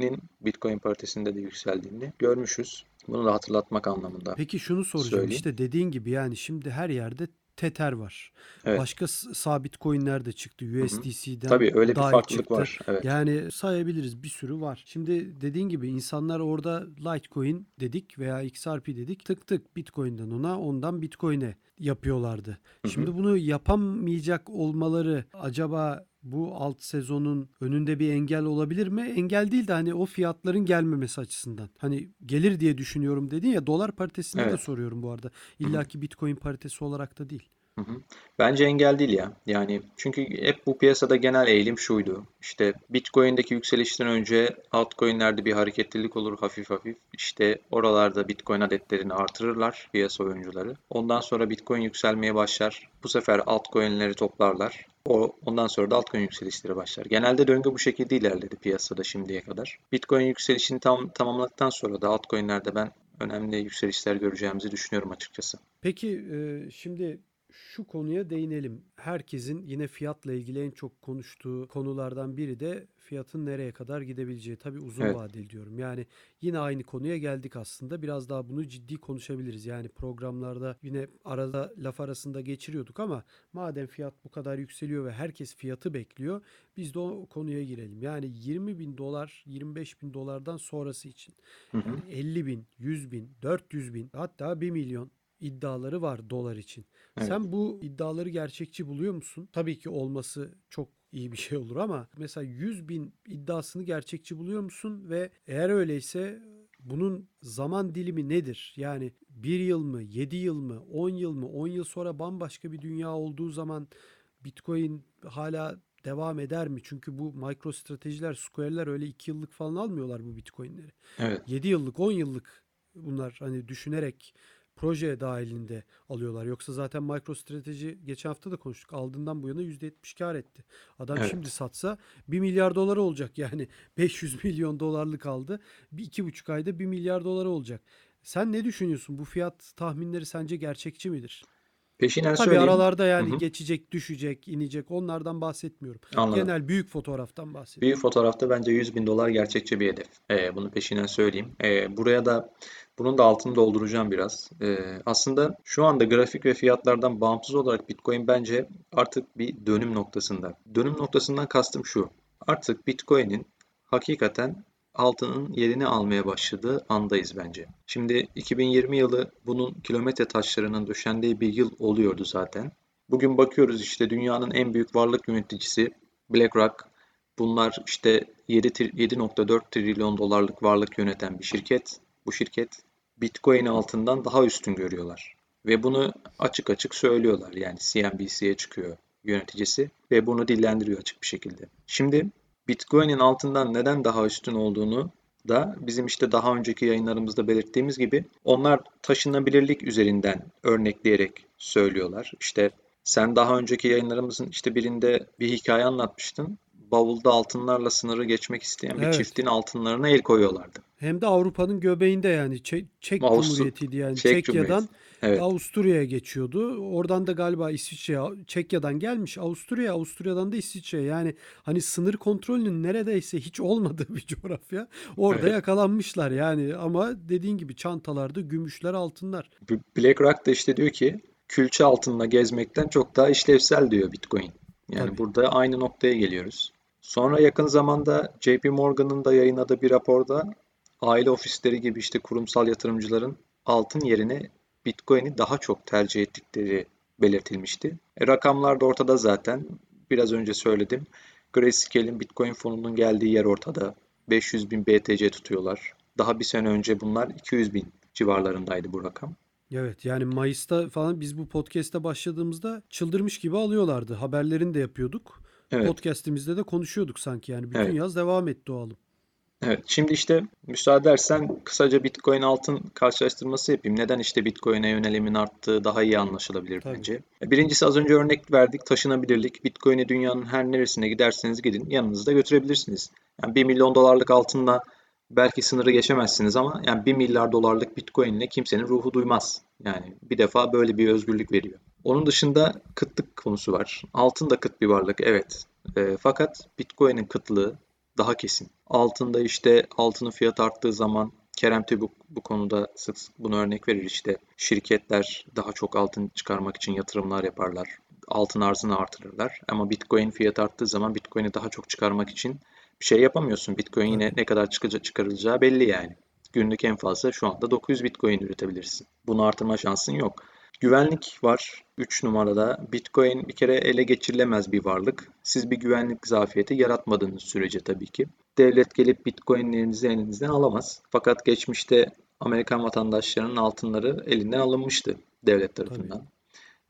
Litecoin'in Bitcoin paritesinde de yükseldiğini görmüşüz. Bunu da hatırlatmak anlamında. Peki şunu soracağım. Söyleyeyim. İşte dediğin gibi yani şimdi her yerde Tether var. Evet. Başka sabit coinler de çıktı. USDC'den Tabii öyle bir farklılık çıktı. var. Evet. Yani sayabiliriz bir sürü var. Şimdi dediğin gibi insanlar orada Litecoin dedik veya XRP dedik. Tık tık Bitcoin'den ona ondan Bitcoin'e yapıyorlardı. hı. Şimdi bunu yapamayacak olmaları acaba bu alt sezonun önünde bir engel olabilir mi? Engel değil de hani o fiyatların gelmemesi açısından. Hani gelir diye düşünüyorum dedin ya dolar paritesinde de Evet. soruyorum bu arada. İlla ki Bitcoin paritesi olarak da değil. Bence engel değil ya. Yani çünkü hep bu piyasada genel eğilim şuydu. İşte Bitcoin'deki yükselişten önce altcoin'lerde bir hareketlilik olur hafif hafif. İşte oralarda Bitcoin adetlerini artırırlar piyasa oyuncuları. Ondan sonra Bitcoin yükselmeye başlar. Bu sefer altcoin'leri toplarlar. O, ondan sonra da altcoin yükselişleri başlar. Genelde döngü bu şekilde ilerledi piyasada şimdiye kadar. Bitcoin yükselişini tam tamamladıktan sonra da altcoin'lerde ben önemli yükselişler göreceğimizi düşünüyorum açıkçası. Peki e, şimdi şu konuya değinelim. Herkesin yine fiyatla ilgili en çok konuştuğu konulardan biri de fiyatın nereye kadar gidebileceği. Tabii uzun Evet. vadeli diyorum. Yani yine aynı konuya geldik aslında. Biraz daha bunu ciddi konuşabiliriz. Yani programlarda yine arada laf arasında geçiriyorduk ama madem fiyat bu kadar yükseliyor ve herkes fiyatı bekliyor biz de o konuya girelim. Yani 20 bin dolar 25 bin dolardan sonrası için yani 50 bin, 100 bin, 400 bin hatta 1 milyon iddiaları var dolar için. Evet. Sen bu iddiaları gerçekçi buluyor musun? Tabii ki olması çok iyi bir şey olur ama mesela 100 bin iddiasını gerçekçi buluyor musun? Ve eğer öyleyse bunun zaman dilimi nedir? Yani bir yıl mı, 7 yıl mı, 10 yıl mı, 10 yıl sonra bambaşka bir dünya olduğu zaman Bitcoin hala devam eder mi? Çünkü bu mikro stratejiler, square'ler öyle 2 yıllık falan almıyorlar bu Bitcoin'leri. Evet. 7 yıllık, 10 yıllık bunlar hani düşünerek proje dahilinde alıyorlar. Yoksa zaten MicroStrateji geçen hafta da konuştuk. Aldığından bu yana %70 kar etti. Adam Evet. şimdi satsa 1 milyar dolar olacak yani. 500 milyon dolarlık aldı. Bir iki buçuk ayda 1 milyar dolara olacak. Sen ne düşünüyorsun? Bu fiyat tahminleri sence gerçekçi midir? Peşinen Tabii söyleyeyim. aralarda yani Hı hı. geçecek, düşecek, inecek onlardan bahsetmiyorum. Anladım. Genel büyük fotoğraftan bahsediyorum. Büyük fotoğrafta bence 100 bin dolar gerçekçi bir hedef. Ee, bunu peşinden söyleyeyim. Ee, buraya da bunun da altını dolduracağım biraz. Ee, aslında şu anda grafik ve fiyatlardan bağımsız olarak Bitcoin bence artık bir dönüm noktasında. Dönüm noktasından kastım şu. Artık Bitcoin'in hakikaten altının yerini almaya başladığı andayız bence. Şimdi 2020 yılı bunun kilometre taşlarının döşendiği bir yıl oluyordu zaten. Bugün bakıyoruz işte dünyanın en büyük varlık yöneticisi BlackRock Bunlar işte 7 tri- 7.4 trilyon dolarlık varlık yöneten bir şirket. Bu şirket Bitcoin altından daha üstün görüyorlar. Ve bunu açık açık söylüyorlar. Yani CNBC'ye çıkıyor yöneticisi ve bunu dillendiriyor açık bir şekilde. Şimdi Bitcoin'in altından neden daha üstün olduğunu da bizim işte daha önceki yayınlarımızda belirttiğimiz gibi onlar taşınabilirlik üzerinden örnekleyerek söylüyorlar. İşte sen daha önceki yayınlarımızın işte birinde bir hikaye anlatmıştın. Bavulda altınlarla sınırı geçmek isteyen bir Evet. çiftin altınlarına el koyuyorlardı. Hem de Avrupa'nın göbeğinde yani Çek, Çek Cumhuriyeti'ydi yani Çek Çekya'dan Cumhuriyeti. Evet. Avusturya'ya geçiyordu. Oradan da galiba İsviçre'ye, Çekya'dan gelmiş Avusturya, Avusturya'dan da İsviçre'ye. Yani hani sınır kontrolünün neredeyse hiç olmadığı bir coğrafya. Orada Evet. yakalanmışlar yani ama dediğin gibi çantalarda gümüşler, altınlar. BlackRock da işte diyor ki külçe altınla gezmekten çok daha işlevsel diyor Bitcoin. Yani Tabii. burada aynı noktaya geliyoruz. Sonra yakın zamanda JP Morgan'ın da yayınladığı bir raporda aile ofisleri gibi işte kurumsal yatırımcıların altın yerine Bitcoin'i daha çok tercih ettikleri belirtilmişti. E, rakamlar da ortada zaten. Biraz önce söyledim. Grayscale'in Bitcoin fonunun geldiği yer ortada. 500 bin BTC tutuyorlar. Daha bir sene önce bunlar 200 bin civarlarındaydı bu rakam. Evet yani Mayıs'ta falan biz bu podcast'te başladığımızda çıldırmış gibi alıyorlardı. Haberlerini de yapıyorduk. Evet. Podcast'imizde de konuşuyorduk sanki yani bütün Evet. yaz devam etti o alım. Evet, şimdi işte müsaade edersen kısaca Bitcoin altın karşılaştırması yapayım. Neden işte Bitcoin'e yönelimin arttığı daha iyi anlaşılabilir Tabii. bence. E, Birincisi az önce örnek verdik taşınabilirlik. Bitcoin'i dünyanın her neresine giderseniz gidin yanınızda götürebilirsiniz. Yani 1 milyon dolarlık altınla belki sınırı geçemezsiniz ama yani 1 milyar dolarlık Bitcoin ile kimsenin ruhu duymaz. Yani bir defa böyle bir özgürlük veriyor. Onun dışında kıtlık konusu var. Altın da kıt bir varlık evet. E, fakat Bitcoin'in kıtlığı daha kesin. Altında işte altının fiyatı arttığı zaman Kerem Tübük bu konuda sık sık bunu örnek verir işte şirketler daha çok altın çıkarmak için yatırımlar yaparlar. Altın arzını artırırlar. Ama Bitcoin fiyatı arttığı zaman Bitcoin'i daha çok çıkarmak için bir şey yapamıyorsun. Bitcoin yine ne kadar çıkacağı, çıkarılacağı belli yani. Günlük en fazla şu anda 900 Bitcoin üretebilirsin. Bunu artırma şansın yok. Güvenlik var 3 numarada. Bitcoin bir kere ele geçirilemez bir varlık. Siz bir güvenlik zafiyeti yaratmadığınız sürece tabii ki. Devlet gelip Bitcoin'lerinizi elinizden alamaz. Fakat geçmişte Amerikan vatandaşlarının altınları elinden alınmıştı devlet tarafından.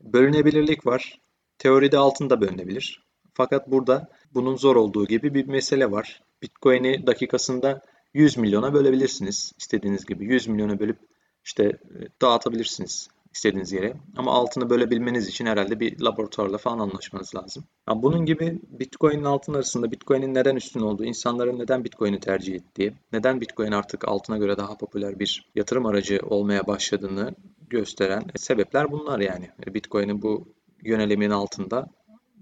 Bölünebilirlik var. Teoride altın da bölünebilir. Fakat burada bunun zor olduğu gibi bir mesele var. Bitcoin'i dakikasında 100 milyona bölebilirsiniz. istediğiniz gibi 100 milyona bölüp işte e, dağıtabilirsiniz istediğiniz yere. Ama altını bölebilmeniz için herhalde bir laboratuvarla falan anlaşmanız lazım. Ya bunun gibi Bitcoin ile altın arasında Bitcoin'in neden üstün olduğu, insanların neden Bitcoin'i tercih ettiği, neden Bitcoin artık altına göre daha popüler bir yatırım aracı olmaya başladığını gösteren sebepler bunlar yani. Bitcoin'in bu yönelimin altında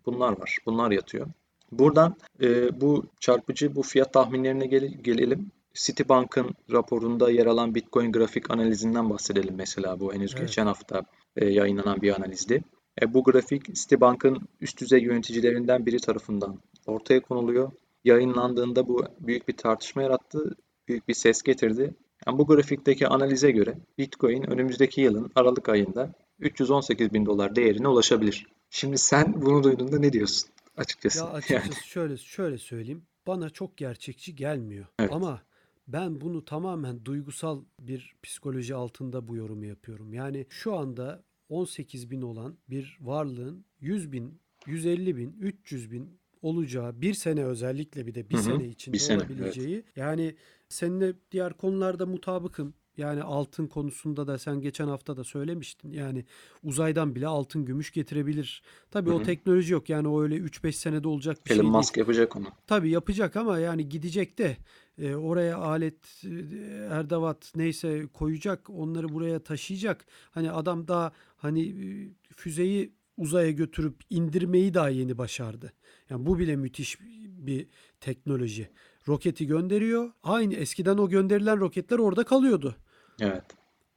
bunlar var. Bunlar yatıyor. Buradan e, bu çarpıcı bu fiyat tahminlerine gel- gelelim. Citibank'ın raporunda yer alan Bitcoin grafik analizinden bahsedelim mesela bu henüz Evet. geçen hafta e, yayınlanan bir analizdi. E, bu grafik Citibank'ın üst düzey yöneticilerinden biri tarafından ortaya konuluyor. Yayınlandığında bu büyük bir tartışma yarattı, büyük bir ses getirdi. Yani bu grafikteki analize göre Bitcoin önümüzdeki yılın Aralık ayında 318 bin dolar değerine ulaşabilir. Şimdi sen bunu duyduğunda ne diyorsun? Açıkçası. Ya Yani. açıkçası şöyle şöyle söyleyeyim. Bana çok gerçekçi gelmiyor. Evet. Ama ben bunu tamamen duygusal bir psikoloji altında bu yorumu yapıyorum. Yani şu anda 18 bin olan bir varlığın 100 bin, 150 bin, 300 bin olacağı bir sene özellikle bir de bir Hı hı, sene içinde bir sene, evet. olabileceği. Yani seninle diğer konularda mutabıkım. Yani altın konusunda da sen geçen hafta da söylemiştin. Yani uzaydan bile altın gümüş getirebilir. Tabii Hı o teknoloji yok. Yani o öyle 3-5 senede olacak bir şey Elon değil. Musk yapacak onu. Tabii yapacak ama yani gidecek de e, oraya alet, e, erdavat neyse koyacak, onları buraya taşıyacak. Hani adam daha hani e, füzeyi uzaya götürüp indirmeyi daha yeni başardı. Yani bu bile müthiş bir teknoloji. Roketi gönderiyor. Aynı eskiden o gönderilen roketler orada kalıyordu. Evet.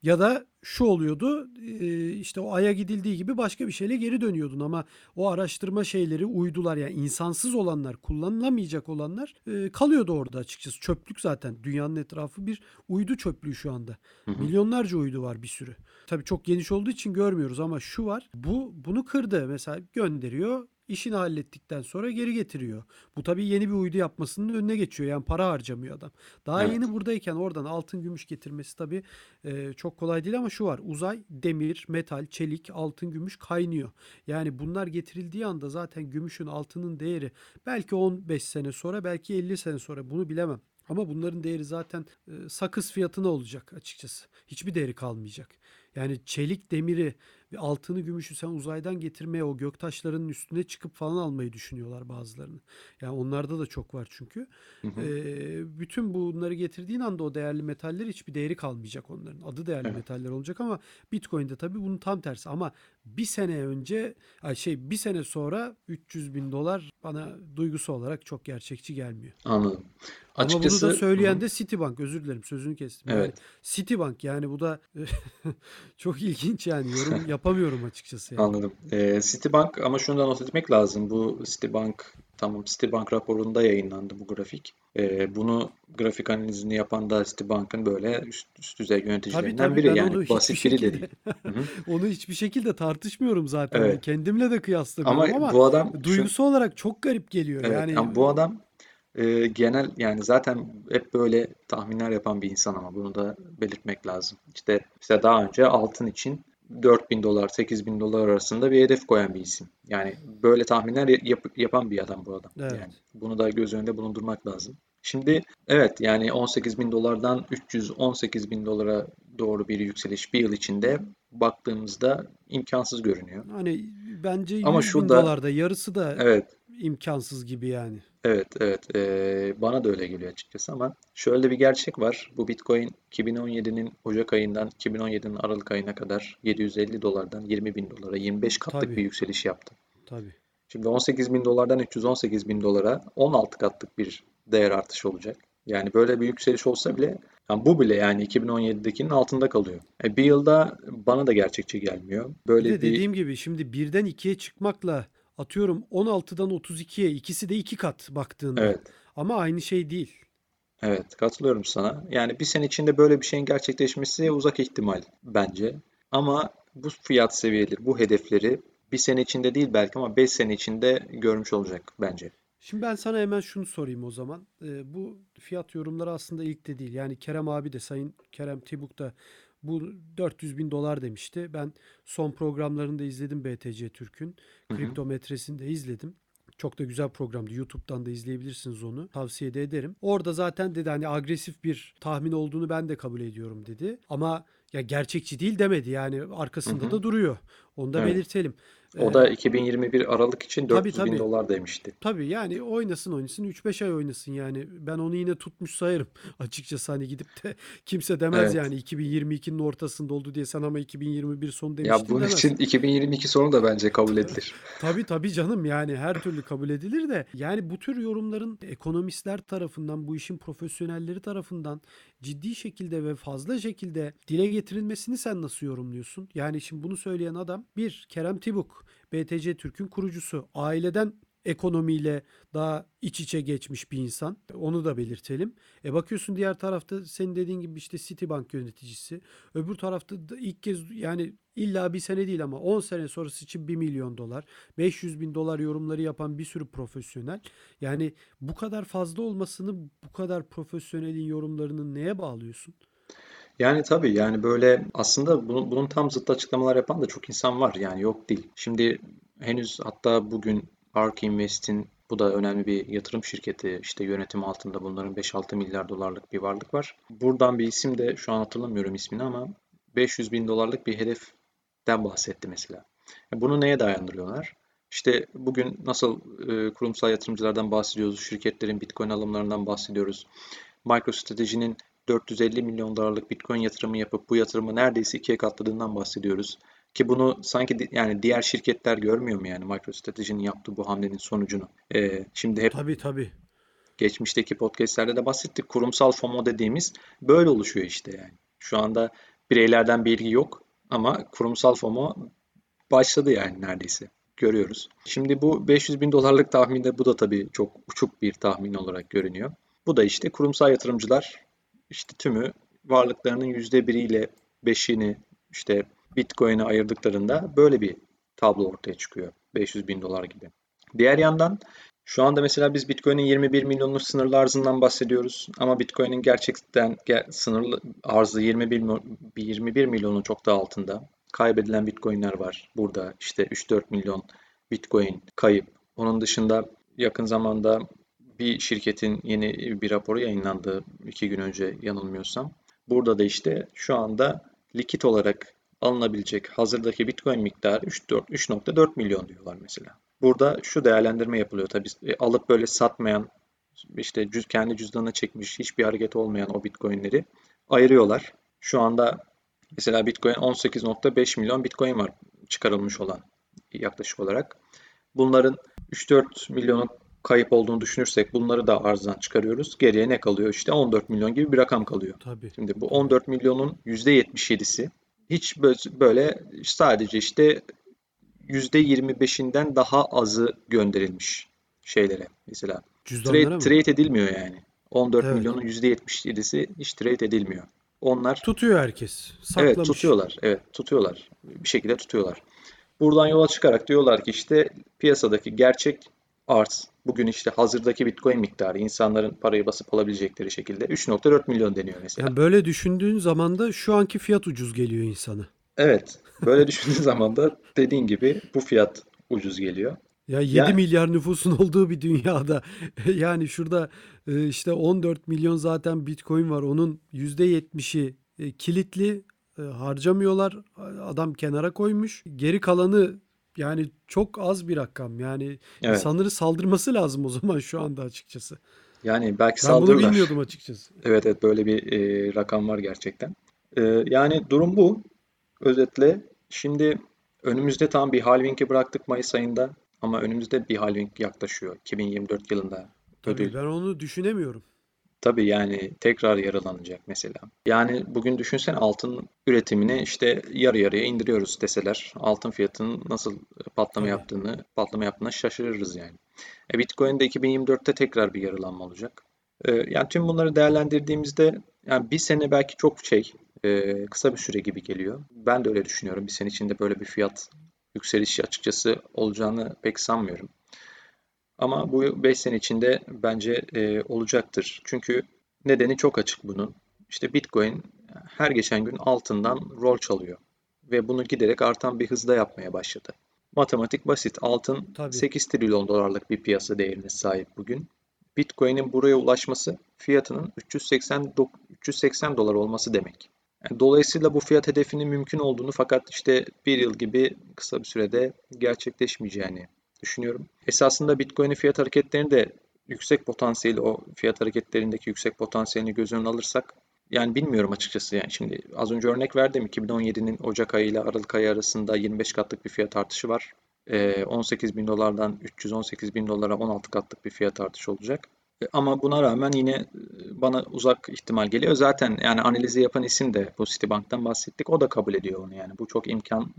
Ya da şu oluyordu e, işte o Ay'a gidildiği gibi başka bir şeyle geri dönüyordun ama o araştırma şeyleri uydular. Yani insansız olanlar kullanılamayacak olanlar e, kalıyordu orada açıkçası. Çöplük zaten. Dünyanın etrafı bir uydu çöplüğü şu anda. Hı hı. milyonlarca uydu var bir sürü. Tabii çok geniş olduğu için görmüyoruz ama şu var. Bu bunu kırdı. Mesela gönderiyor işini hallettikten sonra geri getiriyor. Bu tabii yeni bir uydu yapmasının önüne geçiyor. Yani para harcamıyor adam. Daha Evet. yeni buradayken oradan altın gümüş getirmesi tabii e, çok kolay değil ama şu var. Uzay, demir, metal, çelik, altın, gümüş kaynıyor. Yani bunlar getirildiği anda zaten gümüşün, altının değeri belki 15 sene sonra, belki 50 sene sonra bunu bilemem. Ama bunların değeri zaten e, sakız fiyatına olacak açıkçası. Hiçbir değeri kalmayacak. Yani çelik demiri bir altını gümüşü sen uzaydan getirmeye o göktaşlarının üstüne çıkıp falan almayı düşünüyorlar bazılarını. Yani onlarda da çok var çünkü. Hı hı. Ee, bütün bunları getirdiğin anda o değerli metaller hiçbir değeri kalmayacak onların. Adı değerli Evet. metaller olacak ama Bitcoin'de tabii bunun tam tersi. Ama bir sene önce şey bir sene sonra 300 bin dolar bana duygusu olarak çok gerçekçi gelmiyor. Anladım. Ama bunu da Açıkçası söyleyen hı. de Citibank. Özür dilerim sözünü kestim. Yani Evet. Citibank yani bu da çok ilginç yani yorum yapamıyorum açıkçası yani. Anladım. Ee, Citibank ama şunu da not etmek lazım. Bu Citibank tamam Citibank raporunda yayınlandı bu grafik. Ee, bunu grafik analizini yapan da Citibank'ın böyle üst, üst düzey Tabii yöneticilerinden tabii biri. ben Yani basit biri de şekilde değil. Hı. onu hiçbir şekilde tartışmıyorum zaten. Yani Evet. kendimle de Ama kıyaslamıyorum ama bu adam şu duygusu olarak çok garip geliyor. evet Yani ama bu adam e, genel yani zaten hep böyle tahminler yapan bir insan ama bunu da belirtmek lazım. İşte mesela daha önce altın için 4000 dolar 8000 dolar arasında bir hedef koyan bir isim. Yani böyle tahminler yap- yapan bir adam bu adam. evet. Yani bunu da göz önünde bulundurmak lazım. Şimdi evet yani 18 bin dolardan 318 bin dolara doğru bir yükseliş bir yıl içinde baktığımızda imkansız görünüyor. Hani bence Ama 100 bin şurada dolarda yarısı da evet imkansız gibi yani. Evet, evet. Ee, bana da öyle geliyor açıkçası ama şöyle bir gerçek var. Bu Bitcoin 2017'nin Ocak ayından 2017'nin Aralık ayına kadar 750 dolardan 20 bin dolara 25 katlık bir Tabii yükseliş yaptı. tabii. Şimdi 18 bin dolardan 318 bin dolara 16 katlık bir değer artışı olacak. Yani böyle bir yükseliş olsa bile yani bu bile yani 2017'dekinin altında kalıyor. E, bir yılda bana da gerçekçi gelmiyor. Bir Böyle de bir dediğim gibi şimdi birden ikiye çıkmakla atıyorum 16'dan 32'ye ikisi de iki kat baktığında. evet Ama aynı şey değil. Evet, katılıyorum sana. Yani bir sene içinde böyle bir şeyin gerçekleşmesi uzak ihtimal bence. Ama bu fiyat seviyeleri, bu hedefleri bir sene içinde değil belki ama 5 sene içinde görmüş olacak bence. Şimdi ben sana hemen şunu sorayım o zaman. Ee, bu fiyat yorumları aslında ilk de değil. Yani Kerem abi de Sayın Kerem Tibuk da bu 400 bin dolar demişti. Ben son programlarını da izledim BTC Türk'ün. Hı hı. Kriptometresini de izledim. Çok da güzel programdı. YouTube'dan da izleyebilirsiniz onu. Tavsiye de ederim. Orada zaten dedi hani agresif bir tahmin olduğunu ben de kabul ediyorum dedi. Ama ya gerçekçi değil demedi. Yani Hı arkasında hı. da duruyor. Onu da Evet. belirtelim. O Ee, da 2021 Aralık için tabii 400 bin tabii. dolar demişti. Tabii yani oynasın oynasın 3-5 ay oynasın yani ben onu yine tutmuş sayarım açıkçası hani gidip de kimse demez Evet. yani 2022'nin ortasında oldu diye sen ama 2021 sonu Ya demiştin bunun demez. için 2022 sonu da bence kabul edilir. Tabii tabii canım yani her türlü kabul edilir de yani bu tür yorumların ekonomistler tarafından bu işin profesyonelleri tarafından ciddi şekilde ve fazla şekilde dile getirilmesini sen nasıl yorumluyorsun? Yani şimdi bunu söyleyen adam bir Kerem Tibuk BTC Türk'ün kurucusu aileden ekonomiyle daha iç içe geçmiş bir insan. Onu da belirtelim. E bakıyorsun diğer tarafta senin dediğin gibi işte Citibank yöneticisi. Öbür tarafta da ilk kez yani illa bir sene değil ama 10 sene sonrası için 1 milyon dolar, 500 bin dolar yorumları yapan bir sürü profesyonel. Yani bu kadar fazla olmasını bu kadar profesyonelin yorumlarını neye bağlıyorsun? Yani tabii yani böyle aslında bunun, bunun tam zıt açıklamalar yapan da çok insan var yani yok değil. Şimdi henüz hatta bugün Ark Invest'in bu da önemli bir yatırım şirketi işte yönetim altında bunların 5-6 milyar dolarlık bir varlık var. Buradan bir isim de şu an hatırlamıyorum ismini ama 500 bin dolarlık bir hedeften bahsetti mesela. E Bunu neye dayandırıyorlar? İşte bugün nasıl e, kurumsal yatırımcılardan bahsediyoruz, şirketlerin Bitcoin alımlarından bahsediyoruz. MicroStrategy'nin 450 milyon dolarlık Bitcoin yatırımı yapıp bu yatırımı neredeyse ikiye katladığından bahsediyoruz. Ki bunu sanki di- yani diğer şirketler görmüyor mu yani MicroStrategy'nin yaptığı bu hamlenin sonucunu? Ee, şimdi hep Tabii tabii. geçmişteki podcastlerde de bahsettik. Kurumsal FOMO dediğimiz böyle oluşuyor işte yani. Şu anda bireylerden bilgi yok ama kurumsal FOMO başladı yani neredeyse. Görüyoruz. Şimdi bu 500 bin dolarlık tahminde bu da tabii çok uçuk bir tahmin olarak görünüyor. Bu da işte kurumsal yatırımcılar işte tümü varlıklarının %1 ile 5'ini işte Bitcoin'e ayırdıklarında böyle bir tablo ortaya çıkıyor. 500 bin dolar gibi. Diğer yandan şu anda mesela biz Bitcoin'in 21 milyonluk sınırlı arzından bahsediyoruz. Ama Bitcoin'in gerçekten ger- sınırlı arzı 21, mil- 21 milyonun çok daha altında. Kaybedilen Bitcoin'ler var. Burada işte 3-4 milyon Bitcoin kayıp. Onun dışında yakın zamanda bir şirketin yeni bir raporu yayınlandı iki gün önce yanılmıyorsam. Burada da işte şu anda likit olarak alınabilecek hazırdaki Bitcoin miktarı 3.4 milyon diyorlar mesela. Burada şu değerlendirme yapılıyor tabii e, alıp böyle satmayan işte kendi cüzdanına çekmiş hiçbir hareket olmayan o Bitcoin'leri ayırıyorlar. Şu anda mesela Bitcoin 18.5 milyon Bitcoin var çıkarılmış olan yaklaşık olarak. Bunların 3-4 milyonu kayıp olduğunu düşünürsek bunları da arzdan çıkarıyoruz. Geriye ne kalıyor? İşte 14 milyon gibi bir rakam kalıyor. Tabii. Şimdi bu 14 milyonun %77'si hiç böyle sadece işte %25'inden daha azı gönderilmiş şeylere mesela. Trade, trade edilmiyor yani. 14 evet. milyonun %77'si hiç trade edilmiyor. Onlar tutuyor herkes. Saklamış. Evet tutuyorlar. Evet tutuyorlar. Bir şekilde tutuyorlar. Buradan yola çıkarak diyorlar ki işte piyasadaki gerçek arz bugün işte hazırdaki Bitcoin miktarı insanların parayı basıp alabilecekleri şekilde 3.4 milyon deniyor mesela. Yani böyle düşündüğün zaman da şu anki fiyat ucuz geliyor insana. Evet. Böyle düşündüğün zaman da dediğin gibi bu fiyat ucuz geliyor. Ya 7 yani, milyar nüfusun olduğu bir dünyada yani şurada e, işte 14 milyon zaten Bitcoin var. Onun %70'i e, kilitli e, harcamıyorlar. Adam kenara koymuş. Geri kalanı yani çok az bir rakam. Yani evet. insanları saldırması lazım o zaman şu anda açıkçası. Yani belki ben saldırırlar. bunu bilmiyordum açıkçası. Evet evet böyle bir e, rakam var gerçekten. E, yani durum bu. Özetle şimdi önümüzde tam bir halving'i bıraktık Mayıs ayında ama önümüzde bir halving yaklaşıyor 2024 yılında. Tabii ödül. ben onu düşünemiyorum. Tabii yani tekrar yaralanacak mesela. Yani bugün düşünsen altın üretimini işte yarı yarıya indiriyoruz deseler altın fiyatının nasıl patlama yaptığını patlama yaptığına şaşırırız yani. E Bitcoin'de 2024'te tekrar bir yarılanma olacak. E, yani tüm bunları değerlendirdiğimizde yani bir sene belki çok şey e, kısa bir süre gibi geliyor. Ben de öyle düşünüyorum. Bir sene içinde böyle bir fiyat yükselişi açıkçası olacağını pek sanmıyorum. Ama bu 5 sene içinde bence e, olacaktır. Çünkü nedeni çok açık bunun. İşte Bitcoin her geçen gün altından rol çalıyor. Ve bunu giderek artan bir hızda yapmaya başladı. Matematik basit. Altın Tabii. 8 trilyon dolarlık bir piyasa değerine sahip bugün. Bitcoin'in buraya ulaşması fiyatının 380 380 dolar olması demek. Yani dolayısıyla bu fiyat hedefinin mümkün olduğunu fakat işte bir yıl gibi kısa bir sürede gerçekleşmeyeceğini düşünüyorum. Esasında Bitcoin'in fiyat hareketlerini de yüksek potansiyeli o fiyat hareketlerindeki yüksek potansiyelini göz önüne alırsak yani bilmiyorum açıkçası yani şimdi az önce örnek verdim 2017'nin Ocak ayı ile Aralık ayı arasında 25 katlık bir fiyat artışı var. 18 bin dolardan 318 bin dolara 16 katlık bir fiyat artışı olacak. E, ama buna rağmen yine e, bana uzak ihtimal geliyor. Zaten yani analizi yapan isim de bu Citibank'tan bahsettik. O da kabul ediyor onu yani. Bu çok imkan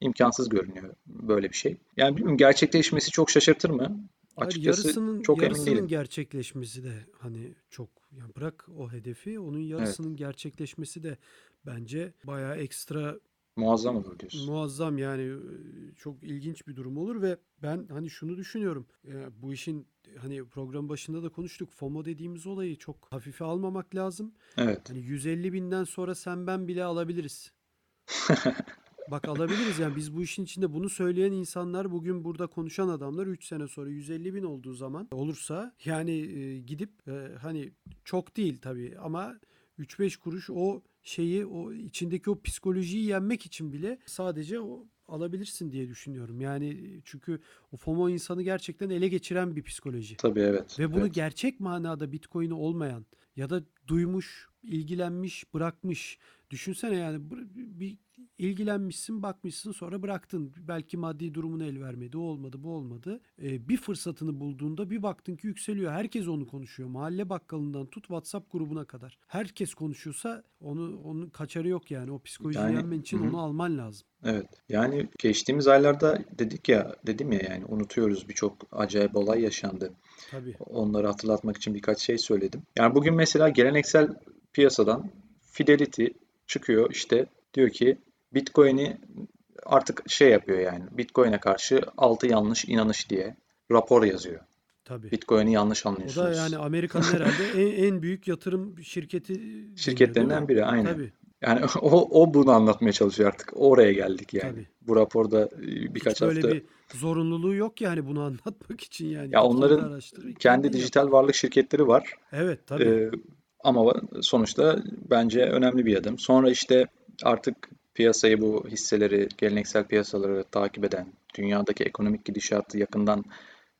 imkansız görünüyor böyle bir şey. Yani bilmiyorum gerçekleşmesi çok şaşırtır mı? Açıkçası Hayır, yarısının, çok yarısının emin değilim. gerçekleşmesi de hani çok yani bırak o hedefi onun yarısının evet. gerçekleşmesi de bence bayağı ekstra muazzam olur diyorsun. Muazzam yani çok ilginç bir durum olur ve ben hani şunu düşünüyorum. Bu işin hani program başında da konuştuk. FOMO dediğimiz olayı çok hafife almamak lazım. Evet. Hani 150 binden sonra sen ben bile alabiliriz. Bak alabiliriz yani biz bu işin içinde bunu söyleyen insanlar bugün burada konuşan adamlar 3 sene sonra 150 bin olduğu zaman olursa yani e, gidip e, hani çok değil tabii ama 3-5 kuruş o şeyi o içindeki o psikolojiyi yenmek için bile sadece o alabilirsin diye düşünüyorum. Yani çünkü o FOMO insanı gerçekten ele geçiren bir psikoloji. Tabii evet. Ve bunu evet. gerçek manada Bitcoin'i olmayan ya da duymuş, ilgilenmiş, bırakmış. Düşünsene yani bir ilgilenmişsin, bakmışsın sonra bıraktın. Belki maddi durumun el vermedi, o olmadı, bu olmadı. Ee, bir fırsatını bulduğunda bir baktın ki yükseliyor. Herkes onu konuşuyor. Mahalle bakkalından tut WhatsApp grubuna kadar. Herkes konuşuyorsa onu onun kaçarı yok yani. O psikolojiyi yani, yenmen için hı. onu alman lazım. Evet. Yani geçtiğimiz aylarda dedik ya, dedim ya yani unutuyoruz birçok acayip olay yaşandı. Tabii. Onları hatırlatmak için birkaç şey söyledim. Yani bugün mesela geleneksel piyasadan Fidelity çıkıyor işte diyor ki Bitcoin'i artık şey yapıyor yani Bitcoin'e karşı altı yanlış inanış diye rapor yazıyor. Tabii. Bitcoin'i yanlış anlıyorsunuz. O da yani Amerika'nın herhalde en, en büyük yatırım şirketi şirketlerinden biri aynen. Tabii. Yani o, o bunu anlatmaya çalışıyor artık. Oraya geldik yani. Tabii. Bu raporda e, birkaç Hiç böyle hafta. bir zorunluluğu yok yani bunu anlatmak için yani. Ya onların kendi dijital varlık şirketleri var. Evet tabii. Ee, ama sonuçta bence önemli bir adım. Sonra işte artık piyasayı bu hisseleri, geleneksel piyasaları takip eden, dünyadaki ekonomik gidişatı yakından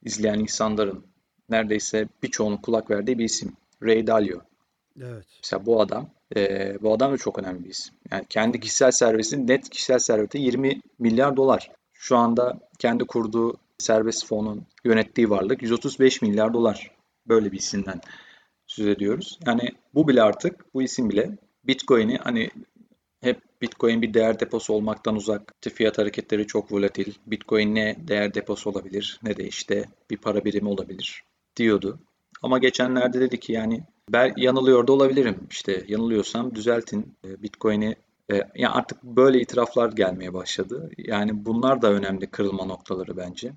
izleyen insanların neredeyse birçoğunun kulak verdiği bir isim. Ray Dalio. Evet. Mesela bu adam, e, bu adam da çok önemli bir isim. Yani kendi kişisel serveti, net kişisel serveti 20 milyar dolar. Şu anda kendi kurduğu serbest fonun yönettiği varlık 135 milyar dolar. Böyle bir isimden söz ediyoruz. Yani bu bile artık, bu isim bile Bitcoin'i hani hep Bitcoin bir değer deposu olmaktan uzak. Fiyat hareketleri çok volatil. Bitcoin ne değer deposu olabilir ne de işte bir para birimi olabilir diyordu. Ama geçenlerde dedi ki yani ben yanılıyor da olabilirim. İşte yanılıyorsam düzeltin. E, Bitcoin'i e, yani artık böyle itiraflar gelmeye başladı. Yani bunlar da önemli kırılma noktaları bence.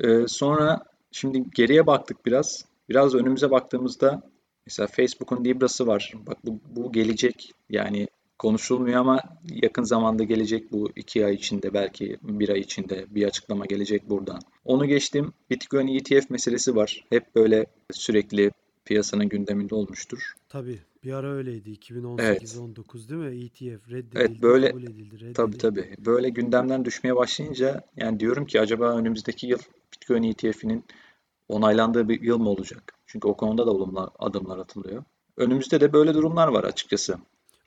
E, sonra şimdi geriye baktık biraz. Biraz önümüze baktığımızda mesela Facebook'un Libra'sı var. Bak bu, bu gelecek. Yani konuşulmuyor ama yakın zamanda gelecek bu iki ay içinde belki bir ay içinde bir açıklama gelecek buradan. Onu geçtim. Bitcoin ETF meselesi var. Hep böyle sürekli piyasanın gündeminde olmuştur. Tabii bir ara öyleydi 2018-19 değil mi? ETF reddedildi, Evet böyle kabul edildi, tabii reddedildi. tabii böyle gündemden düşmeye başlayınca yani diyorum ki acaba önümüzdeki yıl Bitcoin ETF'inin onaylandığı bir yıl mı olacak? Çünkü o konuda da olumlu adımlar atılıyor. Önümüzde de böyle durumlar var açıkçası.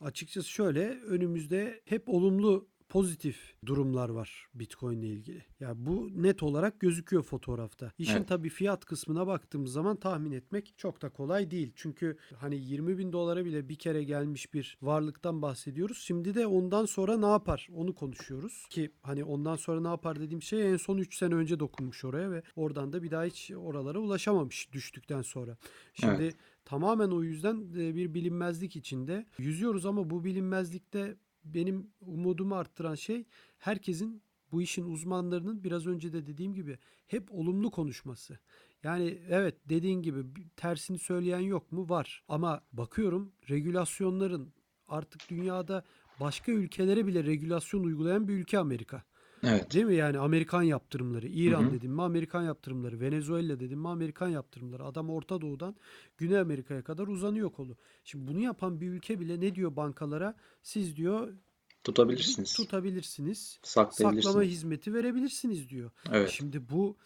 Açıkçası şöyle önümüzde hep olumlu pozitif durumlar var Bitcoin ile ilgili. Ya bu net olarak gözüküyor fotoğrafta. İşin Evet. tabii fiyat kısmına baktığımız zaman tahmin etmek çok da kolay değil. Çünkü hani 20 bin dolara bile bir kere gelmiş bir varlıktan bahsediyoruz. Şimdi de ondan sonra ne yapar onu konuşuyoruz. Ki hani ondan sonra ne yapar dediğim şey en son 3 sene önce dokunmuş oraya ve oradan da bir daha hiç oralara ulaşamamış düştükten sonra. Şimdi Evet. tamamen o yüzden e, bir bilinmezlik içinde yüzüyoruz ama bu bilinmezlikte benim umudumu arttıran şey herkesin bu işin uzmanlarının biraz önce de dediğim gibi hep olumlu konuşması. Yani evet dediğin gibi tersini söyleyen yok mu? Var. Ama bakıyorum regülasyonların artık dünyada başka ülkelere bile regülasyon uygulayan bir ülke Amerika. Evet. Değil mi? Yani Amerikan yaptırımları, Hı İran hı. dedim mi Amerikan yaptırımları, Venezuela dedim mi Amerikan yaptırımları. Adam Orta Doğu'dan Güney Amerika'ya kadar uzanıyor kolu. Şimdi bunu yapan bir ülke bile ne diyor bankalara? Siz diyor Tutabilirsiniz. tutabilirsiniz, saklama Saklayabilirsiniz. hizmeti verebilirsiniz diyor. Evet. Şimdi bu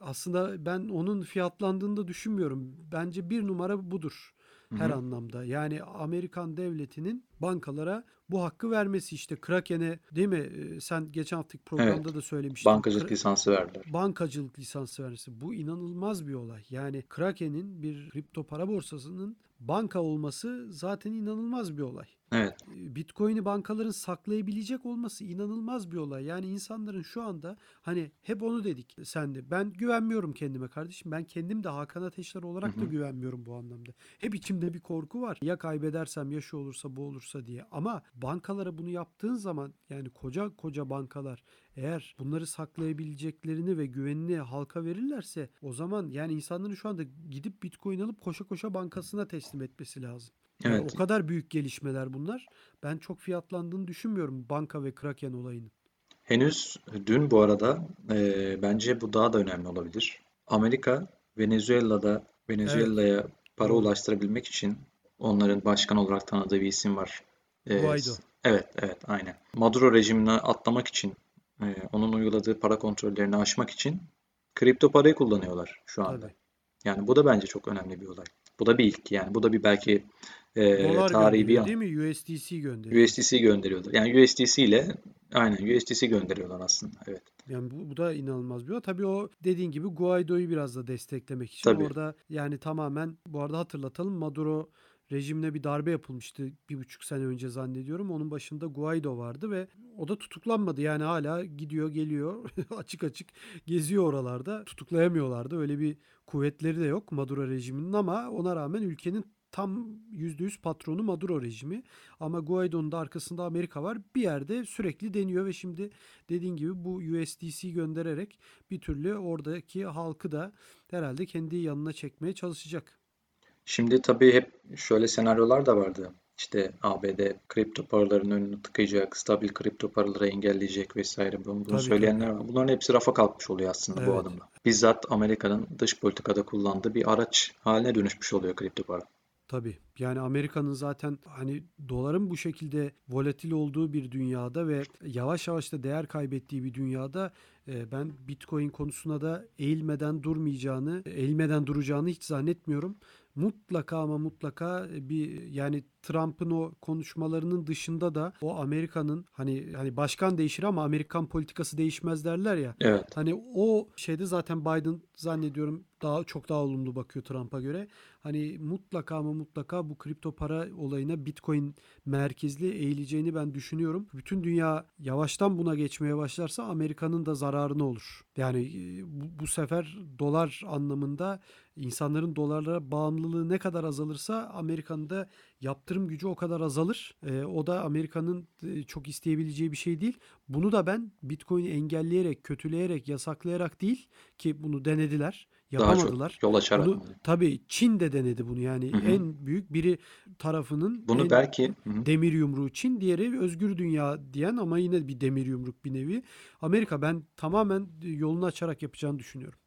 aslında ben onun fiyatlandığını da düşünmüyorum. Bence bir numara budur her hı. anlamda. Yani Amerikan devletinin bankalara bu hakkı vermesi işte Kraken'e değil mi? Ee, Sen geçen haftaki Evet. programda da söylemiştin. Bankacılık Kra- lisansı verdiler. bankacılık lisansı vermesi. Bu inanılmaz bir olay. Yani Kraken'in bir kripto para borsasının banka olması zaten inanılmaz bir olay. Evet. Bitcoin'i bankaların saklayabilecek olması inanılmaz bir olay. Yani insanların şu anda hani hep onu dedik sen de. Ben güvenmiyorum kendime kardeşim. Ben kendim de Hakan Ateşler olarak da güvenmiyorum bu anlamda. Hep içimde bir korku var. Ya kaybedersem ya şu olursa bu olursa diye. Ama bankalara bunu yaptığın zaman yani koca koca bankalar eğer bunları saklayabileceklerini ve güvenini halka verirlerse o zaman yani insanların şu anda gidip Bitcoin alıp koşa koşa bankasına teslim etmesi lazım. Yani Evet. o kadar büyük gelişmeler bunlar. Ben çok fiyatlandığını düşünmüyorum banka ve Kraken olayının. Henüz dün bu arada e, bence bu daha da önemli olabilir. Amerika Venezuela'da Evet, Venezuela'ya para doğru. ulaştırabilmek için onların başkan olarak tanıdığı bir isim var. E, Guaido. evet, evet, aynen. Maduro rejimini atlamak için, e, onun uyguladığı para kontrollerini aşmak için kripto parayı kullanıyorlar şu anda. Tabii. Yani bu da bence çok önemli bir olay. Bu da bir ilk yani. Bu da bir belki e, Dolar tarihi bir an. değil mi? USDC gönderiyor. USDC gönderiyorlar. Yani USDC ile aynen USDC gönderiyorlar aslında. Evet. Yani bu, bu da inanılmaz bir olay. Tabii o dediğin gibi Guaido'yu biraz da desteklemek için Tabii. orada yani tamamen bu arada hatırlatalım Maduro rejimine bir darbe yapılmıştı bir buçuk sene önce zannediyorum. Onun başında Guaido vardı ve o da tutuklanmadı. Yani hala gidiyor geliyor açık açık geziyor oralarda. Tutuklayamıyorlardı. Öyle bir kuvvetleri de yok Maduro rejiminin ama ona rağmen ülkenin tam %100 patronu Maduro rejimi. Ama Guaido'nun da arkasında Amerika var. Bir yerde sürekli deniyor ve şimdi dediğin gibi bu USDC göndererek bir türlü oradaki halkı da herhalde kendi yanına çekmeye çalışacak. Şimdi tabii hep şöyle senaryolar da vardı. İşte ABD kripto paraların önünü tıkayacak, stabil kripto paraları engelleyecek vesaire. Bunu, bunu Tabii söyleyenler var. Bunların hepsi rafa kalkmış oluyor aslında bu Evet. adımla. Bizzat Amerika'nın dış politikada kullandığı bir araç haline dönüşmüş oluyor kripto para. Tabii. Yani Amerika'nın zaten hani doların bu şekilde volatil olduğu bir dünyada ve yavaş yavaş da değer kaybettiği bir dünyada e, ben Bitcoin konusuna da eğilmeden durmayacağını, eğilmeden duracağını hiç zannetmiyorum. Mutlaka ama mutlaka bir yani Trump'ın o konuşmalarının dışında da o Amerika'nın hani hani başkan değişir ama Amerikan politikası değişmez derler ya. Evet. Hani o şeyde zaten Biden zannediyorum daha çok daha olumlu bakıyor Trump'a göre. Hani mutlaka ama mutlaka bu kripto para olayına Bitcoin merkezli eğileceğini ben düşünüyorum. Bütün dünya yavaştan buna geçmeye başlarsa Amerika'nın da zararına olur. Yani e, bu, bu sefer dolar anlamında insanların dolarlara bağımlılığı ne kadar azalırsa Amerika'nın da yaptırım gücü o kadar azalır. E, o da Amerika'nın e, çok isteyebileceği bir şey değil. Bunu da ben Bitcoin'i engelleyerek, kötüleyerek, yasaklayarak değil ki bunu denediler. Daha Yapamadılar. çok yol açarak Bunu tabii Çin de denedi bunu. Yani Hı hı. en büyük biri tarafının Bunu belki Hı hı. demir yumruğu Çin, diğeri özgür dünya diyen ama yine bir demir yumruk bir nevi. Amerika ben tamamen yolunu açarak yapacağını düşünüyorum.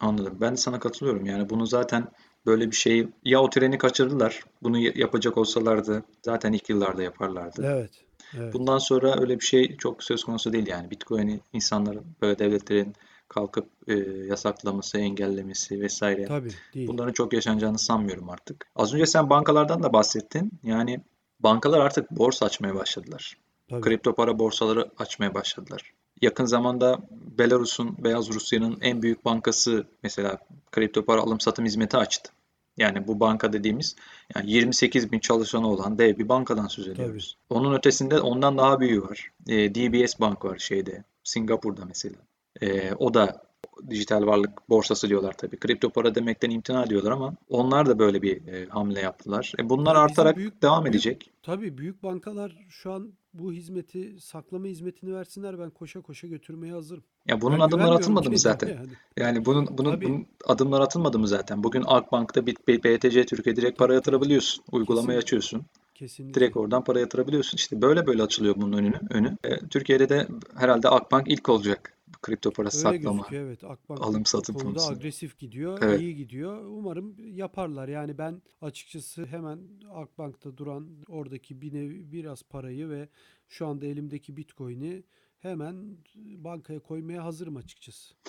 Anladım. Ben de sana katılıyorum. Yani bunu zaten böyle bir şeyi ya o treni kaçırdılar. Bunu yapacak olsalardı zaten ilk yıllarda yaparlardı. Evet. Evet. Bundan sonra öyle bir şey çok söz konusu değil yani. Bitcoin'i insanların böyle devletlerin kalkıp e, yasaklaması, engellemesi vesaire. Tabii değil. Bunların çok yaşanacağını sanmıyorum artık. Az önce sen bankalardan da bahsettin. Yani bankalar artık borsa açmaya başladılar. Tabii. Kripto para borsaları açmaya başladılar. Yakın zamanda Belarus'un, Beyaz Rusya'nın en büyük bankası mesela kripto para alım satım hizmeti açtı. Yani bu banka dediğimiz yani 28 bin çalışanı olan dev bir bankadan söz ediyoruz. Onun ötesinde ondan daha büyüğü var. E, DBS Bank var şeyde, Singapur'da mesela. E, o da dijital varlık borsası diyorlar tabii. Kripto para demekten imtina ediyorlar ama onlar da böyle bir e, hamle yaptılar. E, bunlar Ya bizim artarak büyük- devam büyük- edecek. Tabii büyük bankalar şu an bu hizmeti, saklama hizmetini versinler ben koşa koşa götürmeye hazırım. Ya bunun Ben güvenmiyorum atılmadı mı zaten? yani. Yani bunun bunun Tabii. bunun adımları atılmadı mı zaten? Bugün Akbank'ta BTC Türkiye direkt para Tabii, yatırabiliyorsun. Uygulamayı Kesinlikle. açıyorsun. Kesinlikle. Direkt oradan para yatırabiliyorsun. İşte böyle böyle açılıyor bunun önünü. önü. E, Türkiye'de de herhalde Akbank ilk olacak kripto para Öyle saklama. gözüküyor evet. Akbank alım satım konuda konusunda. agresif gidiyor, Evet. iyi gidiyor. Umarım yaparlar. Yani ben açıkçası hemen Akbank'ta duran oradaki bir nevi, biraz parayı ve şu anda elimdeki Bitcoin'i hemen bankaya koymaya hazırım açıkçası.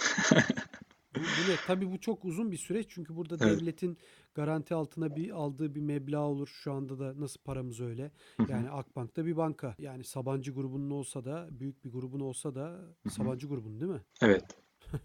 Bu, bu ne? Tabii bu çok uzun bir süreç çünkü burada Evet. devletin garanti altına bir aldığı bir meblağ olur. Şu anda da nasıl paramız öyle. Yani Akbank'ta bir banka. Yani Sabancı grubunun olsa da, büyük bir grubun olsa da. Sabancı grubun değil mi? Evet.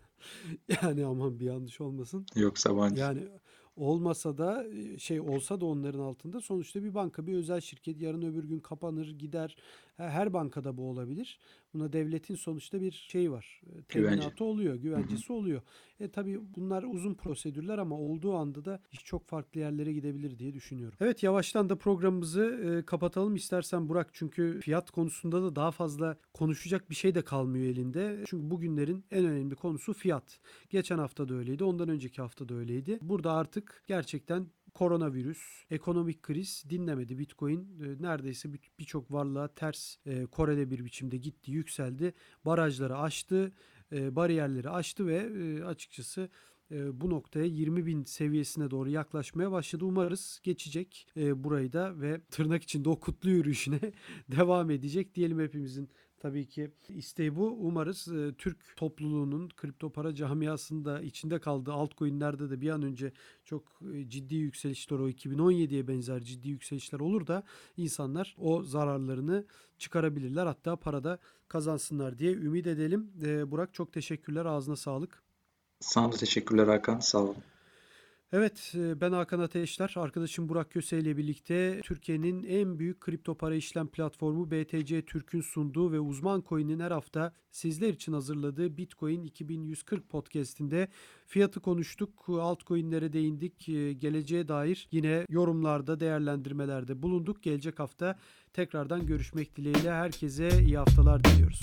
Yani aman bir yanlış olmasın. Yok Sabancı. Yani olmasa da şey olsa da onların altında sonuçta bir banka, bir özel şirket yarın öbür gün kapanır, gider. He- Her bankada bu olabilir. Buna devletin sonuçta bir şey var. e, Güvence. Teminatı oluyor, güvencesi oluyor. E tabii bunlar uzun prosedürler ama olduğu anda da iş çok farklı yerlere gidebilir diye düşünüyorum. Evet yavaştan da programımızı e, kapatalım istersen Burak çünkü fiyat konusunda da daha fazla konuşacak bir şey de kalmıyor elinde. Çünkü bugünlerin en önemli konusu fiyat. Geçen hafta da öyleydi, ondan önceki hafta da öyleydi. Burada artık gerçekten koronavirüs, ekonomik kriz dinlemedi. Bitcoin e, neredeyse bir- birçok varlığa ters e, Koreli bir biçimde gitti, yükseldi. Barajları aştı, e, bariyerleri aştı ve e, açıkçası e, bu noktaya 20 bin seviyesine doğru yaklaşmaya başladı. Umarız geçecek e, burayı da ve tırnak içinde o kutlu yürüyüşüne devam edecek diyelim hepimizin. Tabii ki isteği bu. Umarız e, Türk topluluğunun kripto para camiasında içinde kaldığı altcoin'lerde de bir an önce çok e, ciddi yükselişler o 2017'ye benzer ciddi yükselişler olur da insanlar o zararlarını çıkarabilirler. Hatta parada kazansınlar diye ümit edelim. E, Burak çok teşekkürler. Ağzına sağlık. Sana teşekkürler Hakan. Sağ ol. Evet, e, ben Hakan Ateşler. Arkadaşım Burak Köse ile birlikte Türkiye'nin en büyük kripto para işlem platformu BTC Türk'ün sunduğu ve uzman coin'in her hafta sizler için hazırladığı Bitcoin 2140 podcast'inde fiyatı konuştuk, altcoin'lere değindik, e, geleceğe dair yine yorumlarda, değerlendirmelerde bulunduk. Gelecek hafta tekrardan görüşmek dileğiyle herkese iyi haftalar diliyoruz.